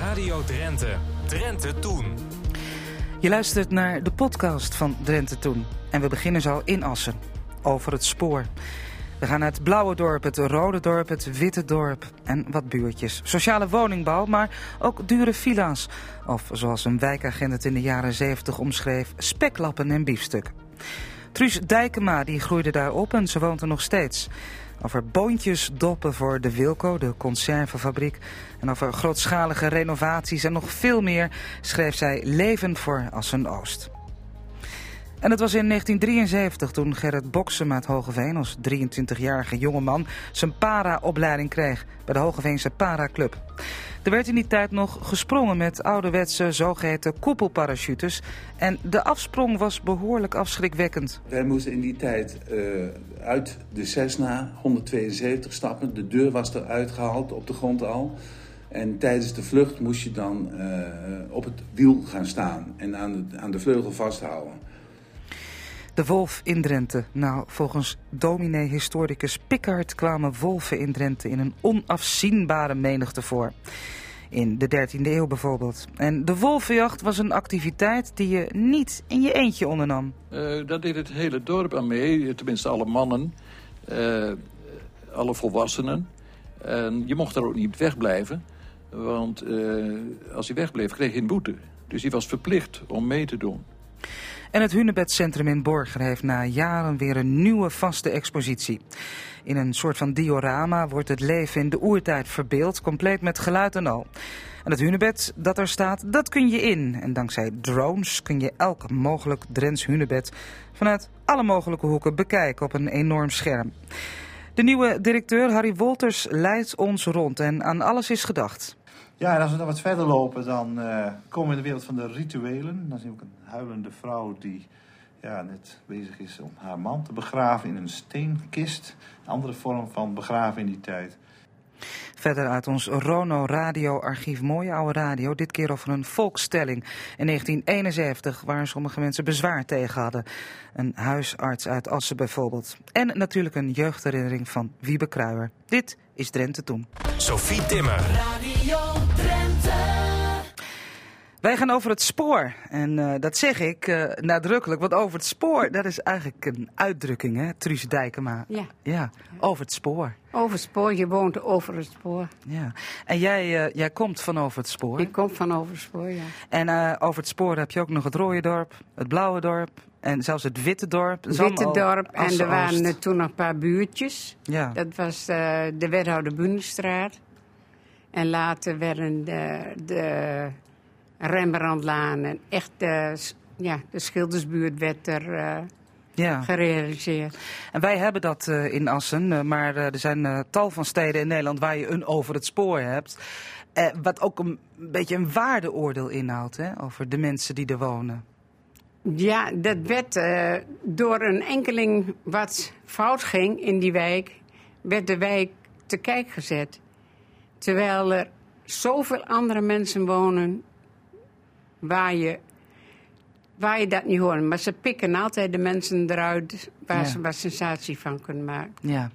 Radio Drenthe. Drenthe Toen. Je luistert naar de podcast van Drenthe Toen. En we beginnen zo in Assen. Over het spoor. We gaan naar het blauwe dorp, het rode dorp, het witte dorp en wat buurtjes. Sociale woningbouw, maar ook dure villa's. Of zoals een wijkagent in de jaren 70 omschreef, speklappen en biefstuk. Truus Dijkema die groeide daar op en ze woont er nog steeds. Over boontjes doppen voor de Wilco, de conservenfabriek. En over grootschalige renovaties en nog veel meer schreef zij Leven voor Assen-Oost. En het was in 1973 toen Gerrit Boksem uit Hogeveen als 23-jarige jongeman zijn para-opleiding kreeg bij de Hogeveense Para-club. Er werd in die tijd nog gesprongen met ouderwetse zogeheten koepelparachutes. En de afsprong was behoorlijk afschrikwekkend. Wij moesten in die tijd uh, uit de Cessna 172 stappen. De deur was eruit gehaald op de grond al. En tijdens de vlucht moest je dan uh, op het wiel gaan staan en aan de, aan de vleugel vasthouden. De wolf in Drenthe. Nou, volgens dominee-historicus Pickard kwamen wolven in Drenthe in een onafzienbare menigte voor. In de 13e eeuw bijvoorbeeld. En de wolvenjacht was een activiteit die je niet in je eentje ondernam. Uh, dat deed het hele dorp aan mee, tenminste alle mannen, uh, alle volwassenen. En je mocht daar ook niet wegblijven, want uh, als hij wegbleef kreeg je een boete. Dus hij was verplicht om mee te doen. En het Hunebedcentrum in Borger heeft na jaren weer een nieuwe vaste expositie. In een soort van diorama wordt het leven in de oertijd verbeeld, compleet met geluid en al. En het hunebed dat er staat, dat kun je in. En dankzij drones kun je elk mogelijk Drents hunebed vanuit alle mogelijke hoeken bekijken op een enorm scherm. De nieuwe directeur Harry Wolters leidt ons rond en aan alles is gedacht. Ja, en als we dan wat verder lopen, dan uh, komen we in de wereld van de rituelen. Dan zien we ook een huilende vrouw die ja, net bezig is om haar man te begraven in een steenkist. Een andere vorm van begraven in die tijd. Verder uit ons Rono Radio Archief, mooie oude radio. Dit keer over een volkstelling in 1971, waar sommige mensen bezwaar tegen hadden. Een huisarts uit Assen bijvoorbeeld. En natuurlijk een jeugdherinnering van Wiebe Kruijer. Dit is Drenthe toen. Sophie Timmer. Radio. Wij gaan over het spoor. En uh, dat zeg ik uh, nadrukkelijk, want over het spoor, dat is eigenlijk een uitdrukking, hè, Truus Dijkema. Ja. Ja, over het spoor. Over het spoor, je woont over het spoor. Ja. En jij, uh, jij komt van over het spoor? Ik kom van over het spoor, ja. En over het spoor heb je ook nog het rode dorp, het blauwe dorp en zelfs het witte dorp. Het witte dorp, en er waren toen nog een paar buurtjes. Ja. Dat was de Wethouder Bundestraat. En later werden de... de Rembrandtlaan en echt de, ja, de Schildersbuurt werd er uh, ja. gerealiseerd. En wij hebben dat uh, in Assen, uh, maar er zijn tal van steden in Nederland waar je een over het spoor hebt. wat ook een beetje een waardeoordeel inhoudt hè, over de mensen die er wonen. Ja, dat werd door een enkeling wat fout ging in die wijk, werd de wijk te kijk gezet. Terwijl er zoveel andere mensen wonen waar je, waar je dat niet hoort. Maar ze pikken altijd de mensen eruit waar ja. ze wat sensatie van kunnen maken. Ja,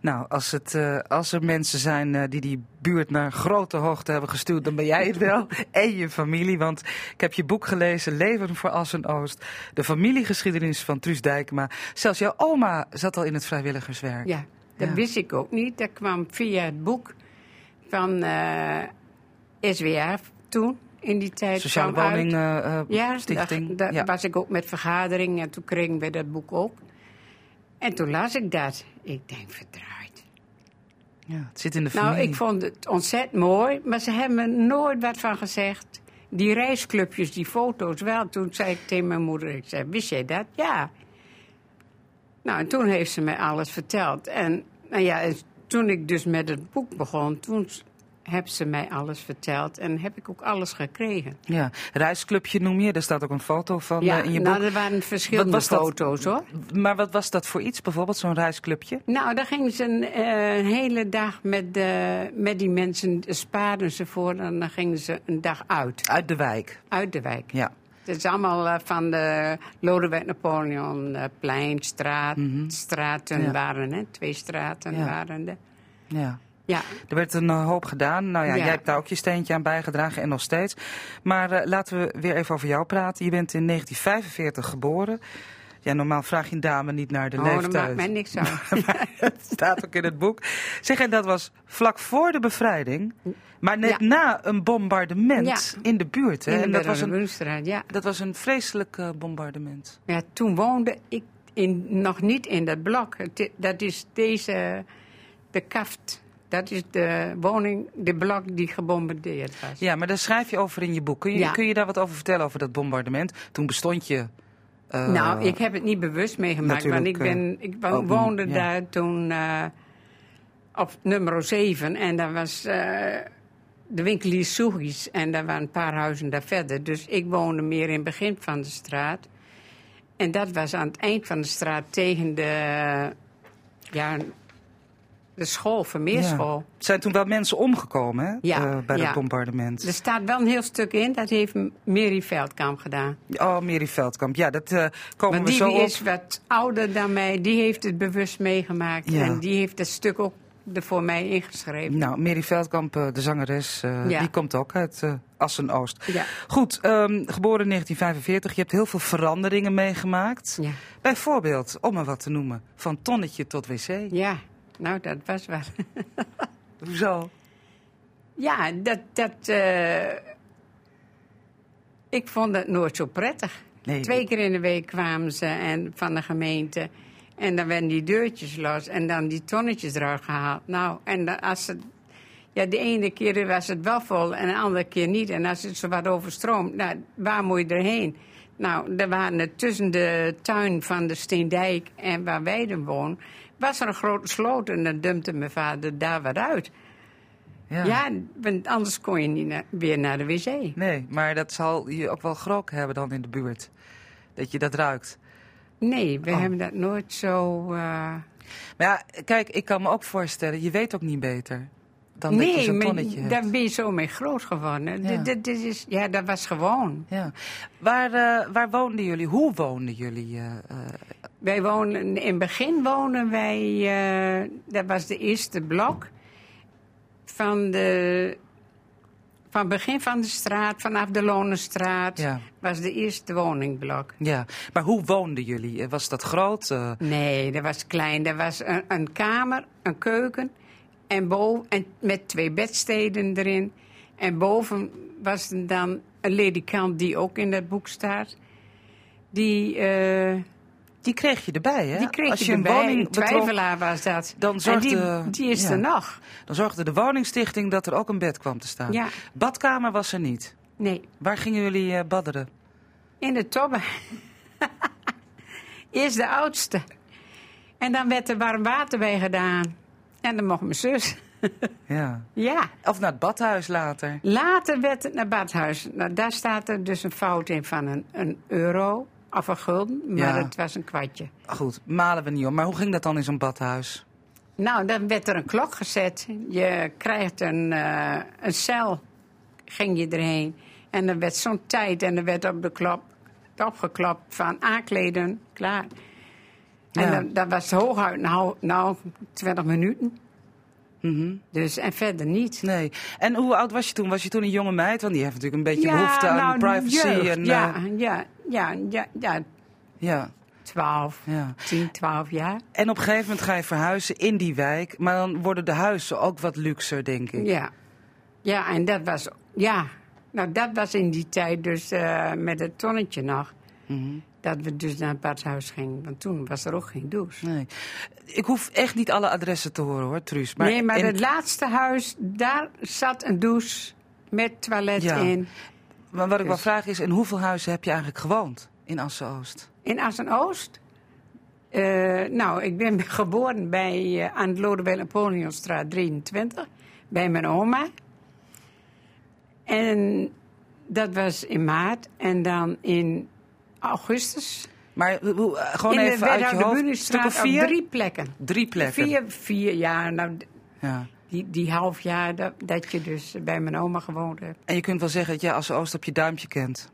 nou, als, het, uh, als er mensen zijn uh, die die buurt naar grote hoogte hebben gestuurd, dan ben jij het wel. en je familie, want ik heb je boek gelezen, Leven voor Assen-Oost. De familiegeschiedenis van Truus Dijkema. Zelfs jouw oma zat al in het vrijwilligerswerk. Ja, dat ja. wist ik ook niet. Dat kwam via het boek van uh, SWA toen in die tijd Sociale woning uh, ja, stichting. Daar ja. was ik ook met vergadering en toen kregen we dat boek ook. En toen las ik dat. Ik denk, verdraaid. Ja, het zit in de familie. Nou, ik vond het ontzettend mooi, maar ze hebben me nooit wat van gezegd. Die reisclubjes, die foto's wel. Toen zei ik tegen mijn moeder, ik zei, wist jij dat? Ja. Nou, en toen heeft ze mij alles verteld. En nou ja, toen ik dus met het boek begon, toen heb ze mij alles verteld en heb ik ook alles gekregen. Ja, reisclubje noem je, daar staat ook een foto van ja, uh, in je nou, boek. er waren verschillende foto's hoor. Maar wat was dat voor iets, bijvoorbeeld zo'n reisclubje? Nou, daar gingen ze een, uh, een hele dag met, de, met die mensen, spaarden ze voor en dan gingen ze een dag uit. Uit de wijk? Uit de wijk. Ja. Het is allemaal uh, van de Lodewijk Napoleon, uh, plein, straat, mm -hmm. straten ja. waren, hè? twee straten ja. waren er. Ja. Ja, Er werd een eh, hoop gedaan. Nou ja, Ja. jij hebt daar ook je steentje aan bijgedragen en nog steeds. Maar eh, laten we weer even over jou praten. Je bent in 1945 geboren. Ja, normaal vraag je een dame niet naar de oh, dat leeftijd. maakt mij niks uit. Het staat ook in het boek. Zeg, en dat was vlak voor de bevrijding, maar net Ja. na een bombardement Ja. in de buurt. Hè? In En de dat was, een, ja. dat was een vreselijk eh, bombardement. ja. Toen woonde ik in, nog niet in dat blok. Dat is deze, de kaft. Dat is de woning, de blok die gebombardeerd was. Ja, maar daar schrijf je over in je boek. Kun je, Ja. kun je daar wat over vertellen, over dat bombardement? Toen bestond je... eh, nou, ik heb het niet bewust meegemaakt, want ik, ben, ik ook niet, woonde ja. daar toen eh, op nummer 7 en daar was eh, de winkelier Soegies en daar waren een paar huizen daar verder. Dus ik woonde meer in het begin van de straat. En dat was aan het eind van de straat tegen de, ja, de school, Vermeerschool. Er zijn toen wel mensen omgekomen hè? Ja, eh, bij ja. dat bombardement. Er staat wel een heel stuk in, dat heeft Mary Veldkamp gedaan. Oh, Mary Veldkamp. Ja, dat eh, komen Want we die zo op. is wat ouder dan mij, die heeft het bewust meegemaakt. Ja. En die heeft het stuk ook er voor mij ingeschreven. Nou, Mary Veldkamp, eh, de zangeres, Ja. die komt ook uit Assen-Oost. Ja. Goed, ehm, geboren in 1945. Je hebt heel veel veranderingen meegemaakt. Ja. Bijvoorbeeld, om maar wat te noemen, van tonnetje tot wc. ja, nou dat was wel. Hoezo? Ja, dat. dat eh, ik vond het nooit zo prettig. Nee, Twee keer in de week kwamen ze en, van de gemeente. En dan werden die deurtjes los en dan die tonnetjes eruit gehaald. Nou, en dan, als het. Ja, de ene keer was het wel vol en de andere keer niet. En als het zo wat overstroomt, nou, waar moet je erheen? Nou, er waren er tussen de tuin van de Steendijk en waar wij dan woonden... was er een grote sloot en dan dumpte mijn vader daar wat uit. Ja. Ja, want anders kon je niet weer naar de wc. Nee, maar dat zal je ook wel grok hebben dan in de buurt. Dat je dat ruikt. Nee, we Oh. hebben dat nooit zo... eh, Maar ja, kijk, ik kan me ook voorstellen, je weet ook niet beter dan dat je nee, zo'n maar tonnetje hebt. daar ben je zo mee groot geworden. Ja. Dit, dit, is, ja, dat was gewoon. Ja. Waar, eh, waar woonden jullie? Hoe woonden jullie? eh, Wij wonen, in het begin wonen wij, eh, dat was de eerste blok van de, van het begin van de straat, vanaf de Lonenstraat, Ja. was de eerste woningblok. ja, maar hoe woonden jullie? Eh, Was dat groot? Eh, Nee, dat was klein. Dat was een, een kamer, een keuken en, boven, en met twee bedsteden erin. En boven was dan een ledikant die ook in dat boek staat. Die, die kreeg je erbij, hè? die kreeg Als je je een erbij. woning twijfelaar was dat. dan en zorgde- die, die is ja. er nog. dan zorgde de woningstichting dat er ook een bed kwam te staan. Ja. Badkamer was er niet. Nee, Waar gingen jullie eh, badderen? in de tobbe. Eerst de oudste. En dan werd er warm water bij gedaan. En dan mocht mijn zus. Ja. ja. Of naar het badhuis later. Later werd het naar Badhuis. Nou, daar staat er dus een fout in van een, een euro of een gulden, maar Ja. het was een kwartje. Goed, malen we niet om. Maar hoe ging dat dan in zo'n badhuis? Nou, dan werd er een klok gezet. Je krijgt een, eh, een cel, ging je erheen. En er werd zo'n tijd en er werd op de klop, opgeklopt van aankleden, klaar. En Ja. dan, dat was hooguit nou, nou 20 minuten. Mhm. Dus, en verder niet. Nee. En hoe oud was je toen? Was je toen een jonge meid? Want die heeft natuurlijk een beetje behoefte aan nou, privacy. jeugd, en, ja, ja, ja, ja, ja, ja, 12, ja. 10, 12 jaar. En op een gegeven moment ga je verhuizen in die wijk. Maar dan worden de huizen ook wat luxer, denk ik. Ja. Ja, en dat was, ja, nou dat was in die tijd dus eh, met het tonnetje nog. Mhm. Dat we dus naar het badhuis gingen, want toen was er ook geen douche. Nee. Ik hoef echt niet alle adressen te horen hoor, Truus. Maar nee, maar het laatste huis, daar zat een douche met toilet Ja. in. maar wat ik wel dus- vraag is, in hoeveel huizen heb je eigenlijk gewoond in Assen-Oost? In Assen-Oost. Eh, nou, ik ben geboren bij, eh, aan de Lodewijk Napoleonstraat 23, bij mijn oma. En dat was in maart. En dan in augustus. Maar hoe- eh, gewoon in de even uit je hoofd. Stuk op drie plekken. Drie plekken. Vier, vier jaar. Nou, Ja. die, die half jaar dat, dat je dus bij mijn oma gewoond hebt. En je kunt wel zeggen dat jij Assen-Oost op je duimpje kent.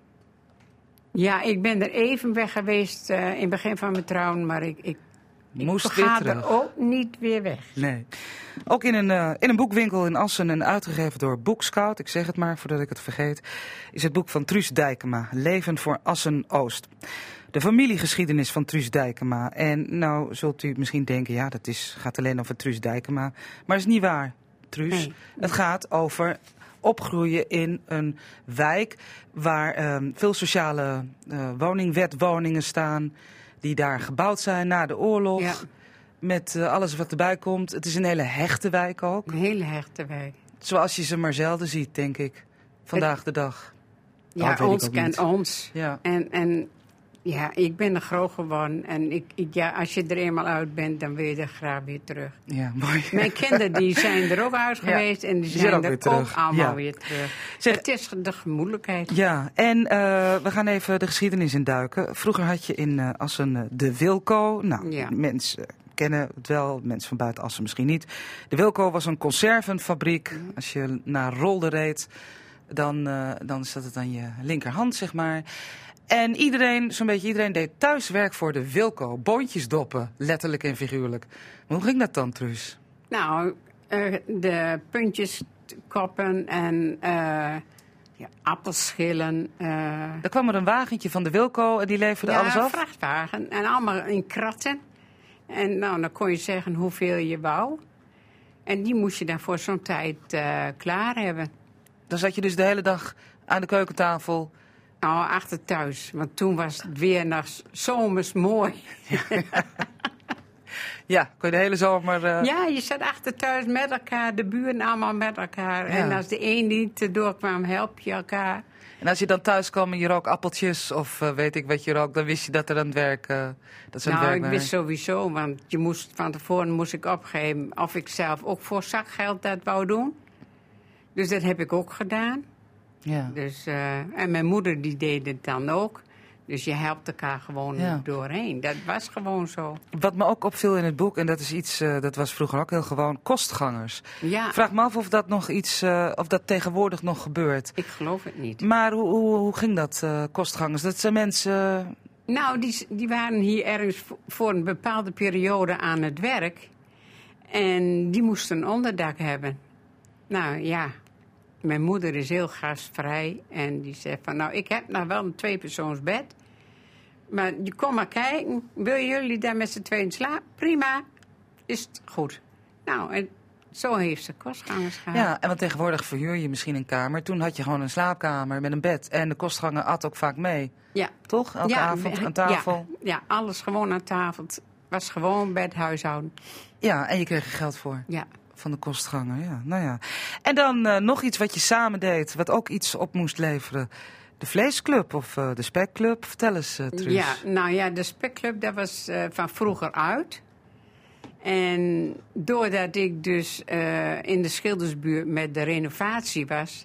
Ja, ik ben er even weg geweest eh, in het begin van mijn trouwen. Maar ik, ik Moest weer terug. er ook niet weer weg. Nee. Ook in een, eh, in een boekwinkel in Assen en uitgegeven door Boekscout, ik zeg het maar voordat ik het vergeet, is het boek van Truus Dijkema, Leven voor Assen-Oost. De familiegeschiedenis van Truus Dijkema. En nou zult u misschien denken, ja, dat is, gaat alleen over Truus Dijkema. Maar dat is niet waar, Truus. Nee. Het gaat over opgroeien in een wijk waar ehm, veel sociale eh, woningwetwoningen staan. Die daar gebouwd zijn na de oorlog. Ja, Met eh, alles wat erbij komt. Het is een hele hechte wijk ook. een hele hechte wijk. Zoals je ze maar zelden ziet, denk ik. Vandaag de dag. Ja, ons kent ons. Ja. En, en ja, ik ben er groot geworden. En ik, ik, ja, als je er eenmaal uit bent, dan wil je er graag weer terug. Ja, mooi. Mijn kinderen die zijn er ook uit Ja, geweest. En die zijn, ook er ook allemaal Ja. weer terug. Zeg- het is de gemoedelijkheid. Ja, en eh, we gaan even de geschiedenis induiken. Vroeger had je in eh, Assen eh, de Wilco. Nou, Ja. mensen kennen het wel, mensen van buiten Assen misschien niet. De Wilco was een conservenfabriek. Als je naar Rolde reed, dan, dan zat het aan je linkerhand, zeg maar. En iedereen, zo'n beetje iedereen, deed thuiswerk voor de Wilco. Boontjes doppen, letterlijk en figuurlijk. Maar hoe ging dat dan, Truus? Nou, eh, de puntjes koppen en eh ja, appelschillen. eh, Er kwam er een wagentje van de Wilco en die leverde alles ja, af. vrachtwagen. En allemaal in kratten. En nou, dan kon je zeggen hoeveel je wou. En die moest je dan voor zo'n tijd klaar hebben. Dan zat je dus de hele dag aan de keukentafel. Nou, achter thuis. Want toen was het weer nog zomers mooi. Ja, kon je de hele zomer... eh, Ja, je zat achter thuis met elkaar. De buren allemaal met elkaar. Ja. En als de een niet erdoor kwam, help je elkaar. En als je dan thuis kwam en je rook appeltjes of eh, weet ik wat je rook, dan wist je dat er aan het werk... eh, dat ze aan het Nou, werk ik wist sowieso, want je moest, van tevoren moest ik opgeven of ik zelf ook voor zakgeld dat wou doen. Dus dat heb ik ook gedaan. Ja. Dus, eh, en mijn moeder die deed het dan ook. Dus je helpt elkaar gewoon Ja. doorheen. Dat was gewoon zo. Wat me ook opviel in het boek, en dat is iets, eh, dat was vroeger ook heel gewoon, kostgangers. Ja, vraag me af of dat nog iets, eh, of dat tegenwoordig nog gebeurt. ik geloof het niet. Maar hoe, hoe, hoe ging dat, kostgangers? Dat zijn mensen... Nou, die, die waren hier ergens vo- voor een bepaalde periode aan het werk. En die moesten een onderdak hebben. Nou ja, mijn moeder is heel gastvrij. En die zegt van, nou, ik heb nou wel een tweepersoonsbed. Maar je kom maar kijken. Wil jullie daar met z'n tweeën slapen? Prima. Is het goed. Nou, en zo heeft ze kostgangers gehad. Ja, en want tegenwoordig verhuur je misschien een kamer. Toen had je gewoon een slaapkamer met een bed. En de kostganger at ook vaak mee. ja. Toch? Elke avond aan tafel. Ja, ja, alles gewoon aan tafel. Het was gewoon bedhuishouden. Ja, en je kreeg er geld voor. Ja. Van de kostganger, ja. Nou ja. En dan eh, nog iets wat je samen deed, wat ook iets op moest leveren. De vleesclub of eh, de spekclub. Vertel eens, eh. Ja, nou ja, de spekclub dat was van vroeger uit. En doordat ik dus in de Schildersbuurt met de renovatie was...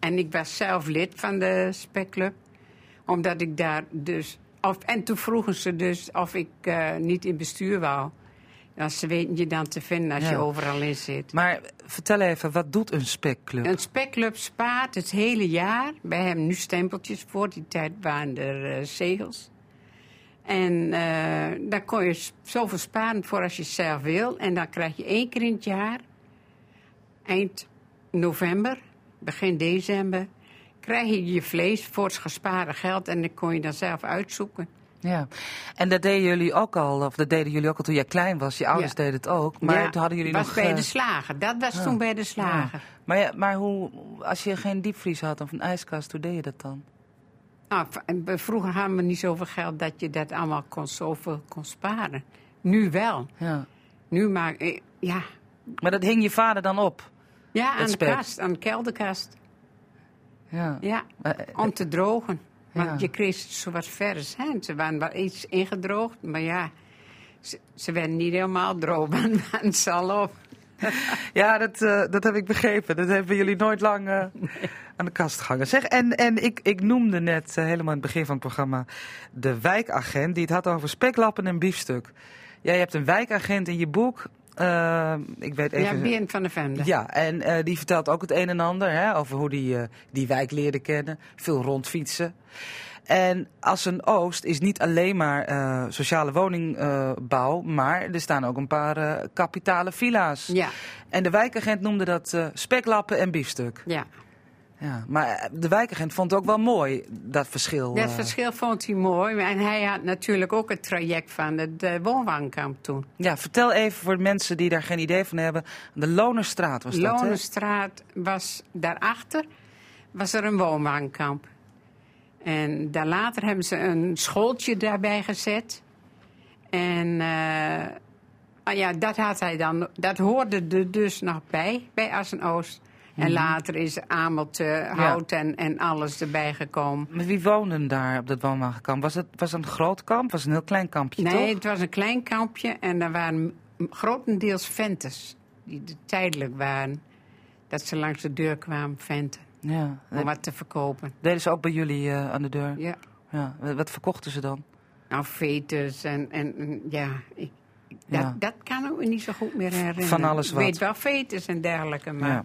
en ik was zelf lid van de spekclub... omdat ik daar dus... Of, en toen vroegen ze dus of ik niet in bestuur wou. Ja, ze weten je dan te vinden als Ja. je overal in zit. Maar vertel even, wat doet een spekclub? Een spekclub spaart het hele jaar. Wij hebben nu stempeltjes voor. Die tijd waren er eh, zegels. En eh daar kon je zoveel sparen voor als je zelf wil. En dan krijg je één keer in het jaar, eind november, begin december, krijg je je vlees voor het gespaarde geld. En dat kon je dan zelf uitzoeken. Ja. En dat deden jullie ook al, of dat deden jullie ook al toen jij klein was. Je ouders Ja. deden het ook. Maar Ja, toen hadden jullie was nog... bij eh, de slager. Dat was ja. toen bij de slager. Maar, ja, maar hoe, als je geen diepvries had of een ijskast, hoe deed je dat dan? Nou, vroeger hadden we niet zoveel geld dat je dat allemaal kon, zoveel kon sparen. Nu wel. Ja. Nu maak ik, ja, Maar dat hing je vader dan op? ja aan de spek. kast, aan de kelderkast. Ja. Ja, Maar, eh, om te drogen. Want je kreeg zo wat vers. Hè? Ze waren wel iets ingedroogd, maar ja, ze, ze werden niet helemaal droog. Want waren ze al op. Ja, dat, eh, dat heb ik begrepen. Dat hebben jullie nooit lang eh, aan de kast gehangen. Zeg, en, en ik, ik noemde net eh, helemaal in het begin van het programma de wijkagent die het had over speklappen en biefstuk. Jij hebt een wijkagent in je boek. Eh, ik weet even. Ja, Bien van de Vende. Ja, en eh, die vertelt ook het een en ander hè, over hoe die, eh, die wijk leerde kennen. Veel rondfietsen. En Assen-Oost is niet alleen maar sociale woningbouw, maar er staan ook een paar kapitale villa's. Ja, En de wijkagent noemde dat speklappen en biefstuk. ja. Ja, maar eh, de wijkagent vond het ook wel mooi, dat verschil. Dat eh. verschil vond hij mooi. En hij had natuurlijk ook het traject van het uh, woonwagenkamp toen. Ja, vertel even voor de mensen die daar geen idee van hebben. De Lonerstraat was dat, hè? Lonestraat was daarachter was er een woonwagenkamp. En daar later hebben ze een schooltje daarbij gezet. En eh, ah ja, dat, had hij dan, dat hoorde er dus nog bij, bij Assen-Oost. En later is Amelt, Hout en, en alles erbij gekomen. Maar wie woonden daar op dat woonwagenkamp? Was het, was een groot kamp? Was het een heel klein kampje, Nee, toch? het was een klein kampje en er waren grotendeels venters die er tijdelijk waren. Dat ze langs de deur kwamen, venten, Ja. om wat te verkopen. Deden ze ook bij jullie eh, aan de deur? Ja. Ja. Wat verkochten ze dan? Nou, fetus en, en en ja, ik, dat, Ja. dat kan ik me niet zo goed meer herinneren. Van alles Ik wat. weet wel fetus en dergelijke, maar Ja.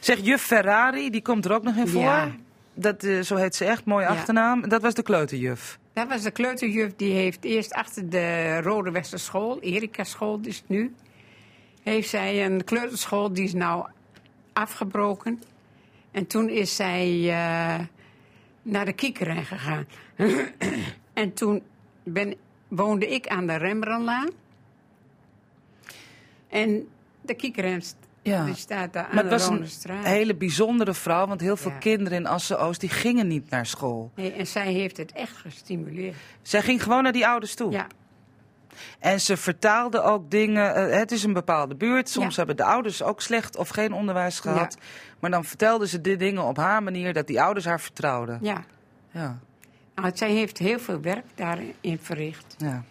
Zeg, juf Ferrari, die komt er ook nog in voor. Ja. Dat, eh, zo heet ze echt, mooie Ja. achternaam. Dat was de kleuterjuf. dat was de kleuterjuf. Die heeft eerst achter de Rode Westerschool, Erika School is het nu, heeft zij een kleuterschool die is nou afgebroken. En toen is zij eh, naar de Kiekeren gegaan. en toen ben, woonde ik aan de Rembrandtlaan. En de Kiekeren Ja. die staat daar aan Maar het de was een hele bijzondere vrouw, want heel veel Ja. kinderen in Assen-Oost die gingen niet naar school. Nee, en zij heeft het echt gestimuleerd. Zij ging gewoon naar die ouders toe. Ja, En ze vertaalde ook dingen. eh, het is een bepaalde buurt. Soms Ja. hebben de ouders ook slecht of geen onderwijs gehad. Maar dan vertelde ze die dingen op haar manier dat die ouders haar vertrouwden. ja. Ja, Nou, zij heeft heel veel werk daarin verricht. ja.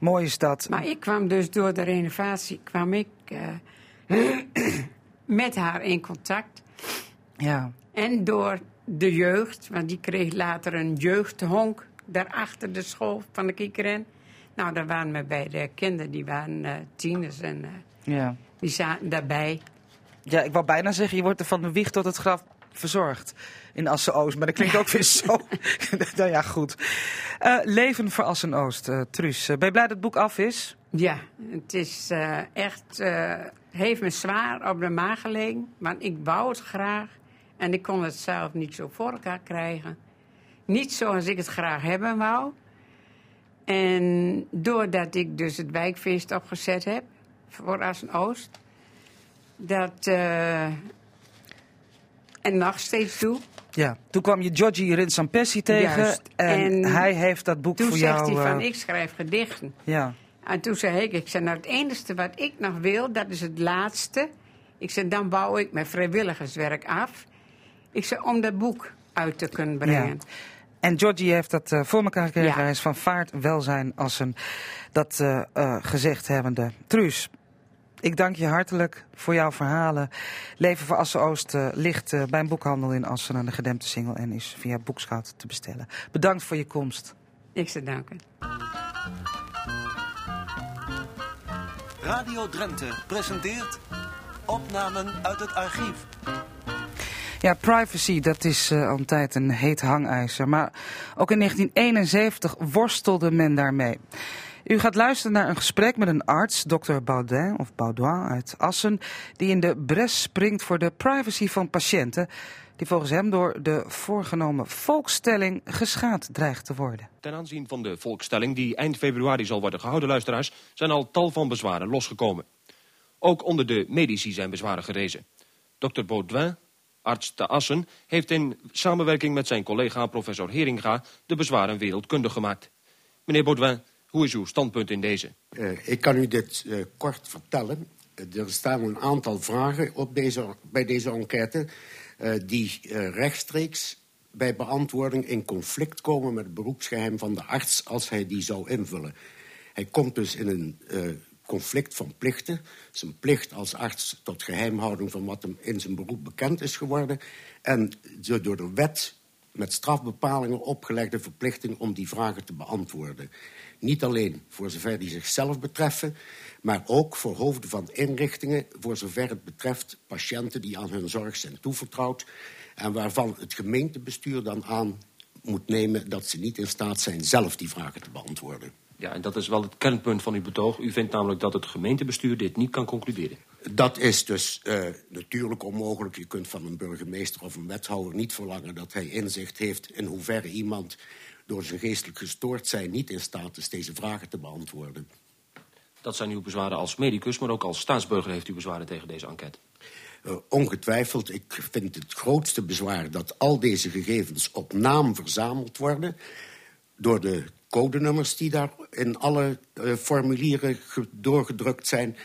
Mooi is dat. Maar ik kwam dus door de renovatie kwam ik, eh, met haar in contact. Ja. En door de jeugd, want die kreeg later een jeugdhonk daarachter de school van de Kiekeren. Nou, daar waren we bij de kinderen, die waren eh, tieners en eh, Ja. die zaten daarbij. ja, ik wou bijna zeggen, je wordt er van de wieg tot het graf verzorgd in Assen-Oost. Maar dat klinkt ook weer zo. nou ja, goed. Eh, leven voor Assen-Oost, Truus. Ben je blij dat het boek af is? Ja, het is echt, heeft me zwaar op de maag gelegen. Want ik wou het graag en ik kon het zelf niet zo voor elkaar krijgen. Niet zoals ik het graag hebben wou. En doordat ik dus het wijkfeest opgezet heb voor Assen-Oost, dat... eh, en nog steeds doe. Ja. Toen kwam je Giorgi Rinsampessi tegen. Juist. En, En hij heeft dat boek Toen voor zegt jou... hij van, eh, ik schrijf gedichten. Ja. En toen zei ik, ik zei, nou het enige wat ik nog wil, dat is het laatste. Ik zei, dan bouw ik mijn vrijwilligerswerk af. Ik zei, om dat boek uit te kunnen brengen. En Georgie heeft dat eh, voor elkaar gekregen. Ja. Hij is van vaart, welzijn, Assen. Dat eh, gezegd hebbende. Truus, ik dank je hartelijk voor jouw verhalen. Leven voor Assen-Oost eh, ligt bij een boekhandel in Assen aan de gedempte singel... en is via Boekschout te bestellen. Bedankt voor je komst. Ik zei, dank Radio Drenthe presenteert opnamen uit het archief. Ja, privacy, dat is eh, al een tijd een heet hangijzer. Maar ook in 1971 worstelde men daarmee. U gaat luisteren naar een gesprek met een arts, dokter Baudin of Baudouin uit Assen, die in de bres springt voor de privacy van patiënten, die volgens hem door de voorgenomen volkstelling geschaad dreigt te worden. Ten aanzien van de volkstelling die eind februari zal worden gehouden, luisteraars, zijn al tal van bezwaren losgekomen. Ook onder de medici zijn bezwaren gerezen. Dr. Baudouin, arts te Assen, heeft in samenwerking met zijn collega professor Heringa de bezwaren wereldkundig gemaakt. Meneer Baudouin, hoe is uw standpunt in deze? Eh, ik kan u dit eh, kort vertellen. Er staan een aantal vragen op deze, bij deze enquête... eh, die eh, rechtstreeks bij beantwoording in conflict komen... met het beroepsgeheim van de arts als hij die zou invullen. Hij komt dus in een eh, conflict van plichten. Zijn plicht als arts tot geheimhouding van wat hem in zijn beroep bekend is geworden. En door de wet met strafbepalingen opgelegde verplichting om die vragen te beantwoorden. Niet alleen voor zover die zichzelf betreffen, maar ook voor hoofden van inrichtingen voor zover het betreft patiënten die aan hun zorg zijn toevertrouwd en waarvan het gemeentebestuur dan aan moet nemen dat ze niet in staat zijn zelf die vragen te beantwoorden. Ja, en dat is wel het kernpunt van uw betoog. U vindt namelijk dat het gemeentebestuur dit niet kan concluderen. Dat is dus uh, natuurlijk onmogelijk. Je kunt van een burgemeester of een wethouder niet verlangen dat hij inzicht heeft in hoeverre iemand door zijn geestelijk gestoord zijn niet in staat is deze vragen te beantwoorden. Dat zijn uw bezwaren als medicus, maar ook als staatsburger heeft u bezwaren tegen deze enquête. Uh, ongetwijfeld, ik vind het grootste bezwaar dat al deze gegevens op naam verzameld worden door de codenummers die daar in alle uh, formulieren doorgedrukt zijn.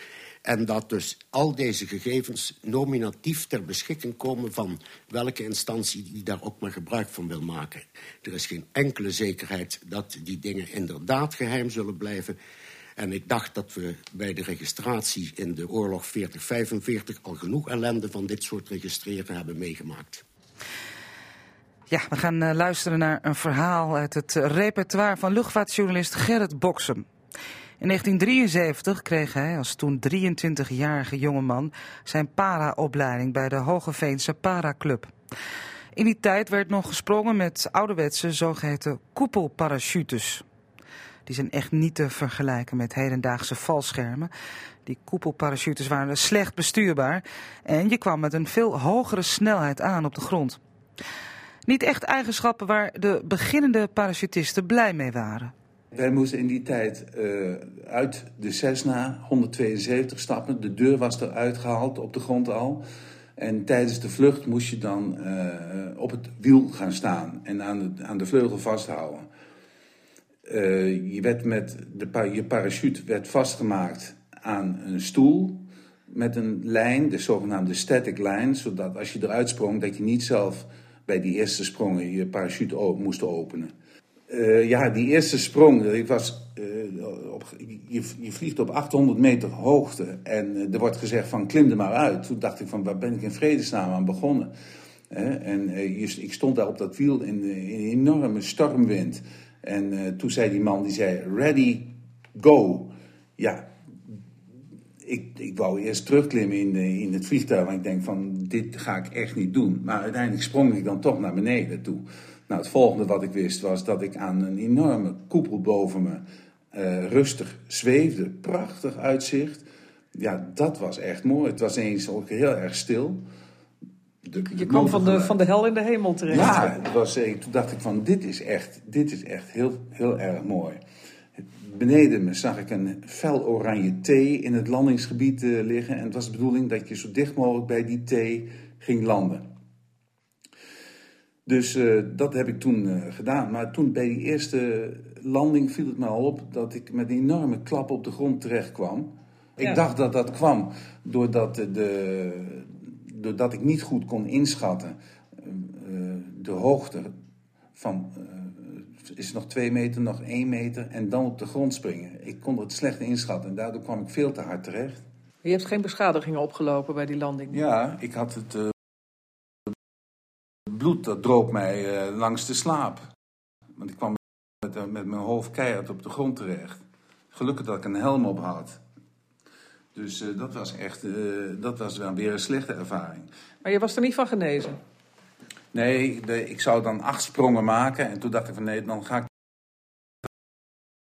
En dat dus al deze gegevens nominatief ter beschikking komen van welke instantie die daar ook maar gebruik van wil maken. Er is geen enkele zekerheid dat die dingen inderdaad geheim zullen blijven. En ik dacht dat we bij de registratie in de oorlog 4045 al genoeg ellende van dit soort registreren hebben meegemaakt. Ja, we gaan uh, luisteren naar een verhaal uit het repertoire van luchtvaartjournalist Gerrit Boksem. In 1973 kreeg hij als toen 23-jarige jongeman zijn para-opleiding bij de Hogeveense Para-club. In die tijd werd nog gesprongen met ouderwetse zogeheten koepelparachutes. Die zijn echt niet te vergelijken met hedendaagse valschermen. Die koepelparachutes waren slecht bestuurbaar en je kwam met een veel hogere snelheid aan op de grond. Niet echt eigenschappen waar de beginnende parachutisten blij mee waren. Wij moesten in die tijd uh, uit de Cessna 172 stappen. De deur was eruit gehaald op de grond al. En tijdens de vlucht moest je dan uh, op het wiel gaan staan en aan de, aan de vleugel vasthouden. Uh, je, werd met de, je parachute werd vastgemaakt aan een stoel met een lijn, de zogenaamde static line, zodat als je eruit sprong, dat je niet zelf bij die eerste sprongen je parachute moest openen. Uh, ja, die eerste sprong, ik was, uh, op, je, je, vliegt op 800 meter hoogte en er wordt gezegd van klim er maar uit. Toen dacht ik van waar ben ik in vredesnaam aan begonnen. en ik stond daar op dat wiel in, in een enorme stormwind. En toen zei die man, die zei ready, go. Ja, ik, ik wou eerst terugklimmen in, in het vliegtuig. Want ik denk van dit ga ik echt niet doen. Maar uiteindelijk sprong ik dan toch naar beneden toe. Nou, het volgende wat ik wist was dat ik aan een enorme koepel boven me uh, rustig zweefde. Prachtig uitzicht. Ja, dat was echt mooi. Het was eens ook heel erg stil. De, je kwam van de, van de hel in de hemel terecht. Ja, het was, toen dacht ik van dit is echt, dit is echt heel, heel erg mooi. Beneden me zag ik een fel oranje thee in het landingsgebied uh, liggen. En het was de bedoeling dat je zo dicht mogelijk bij die thee ging landen. Dus uh, dat heb ik toen uh, gedaan. Maar toen bij die eerste landing viel het me al op dat ik met een enorme klap op de grond terecht kwam. Ja. Ik dacht dat dat kwam doordat, de, doordat ik niet goed kon inschatten uh, de hoogte van is nog twee meter, nog één meter en dan op de grond springen. Ik kon het slecht inschatten en daardoor kwam ik veel te hard terecht. Je hebt geen beschadigingen opgelopen bij die landing? Ja, ik had het bloed dat droop mij uh, langs de slaap. Want ik kwam met, uh, met mijn hoofd keihard op de grond terecht. Gelukkig dat ik een helm op had. Dus uh, dat was echt, dat was wel weer een slechte ervaring. Maar je was er niet van genezen? Nee, de, ik zou dan acht sprongen maken. En toen dacht ik van nee, dan ga ik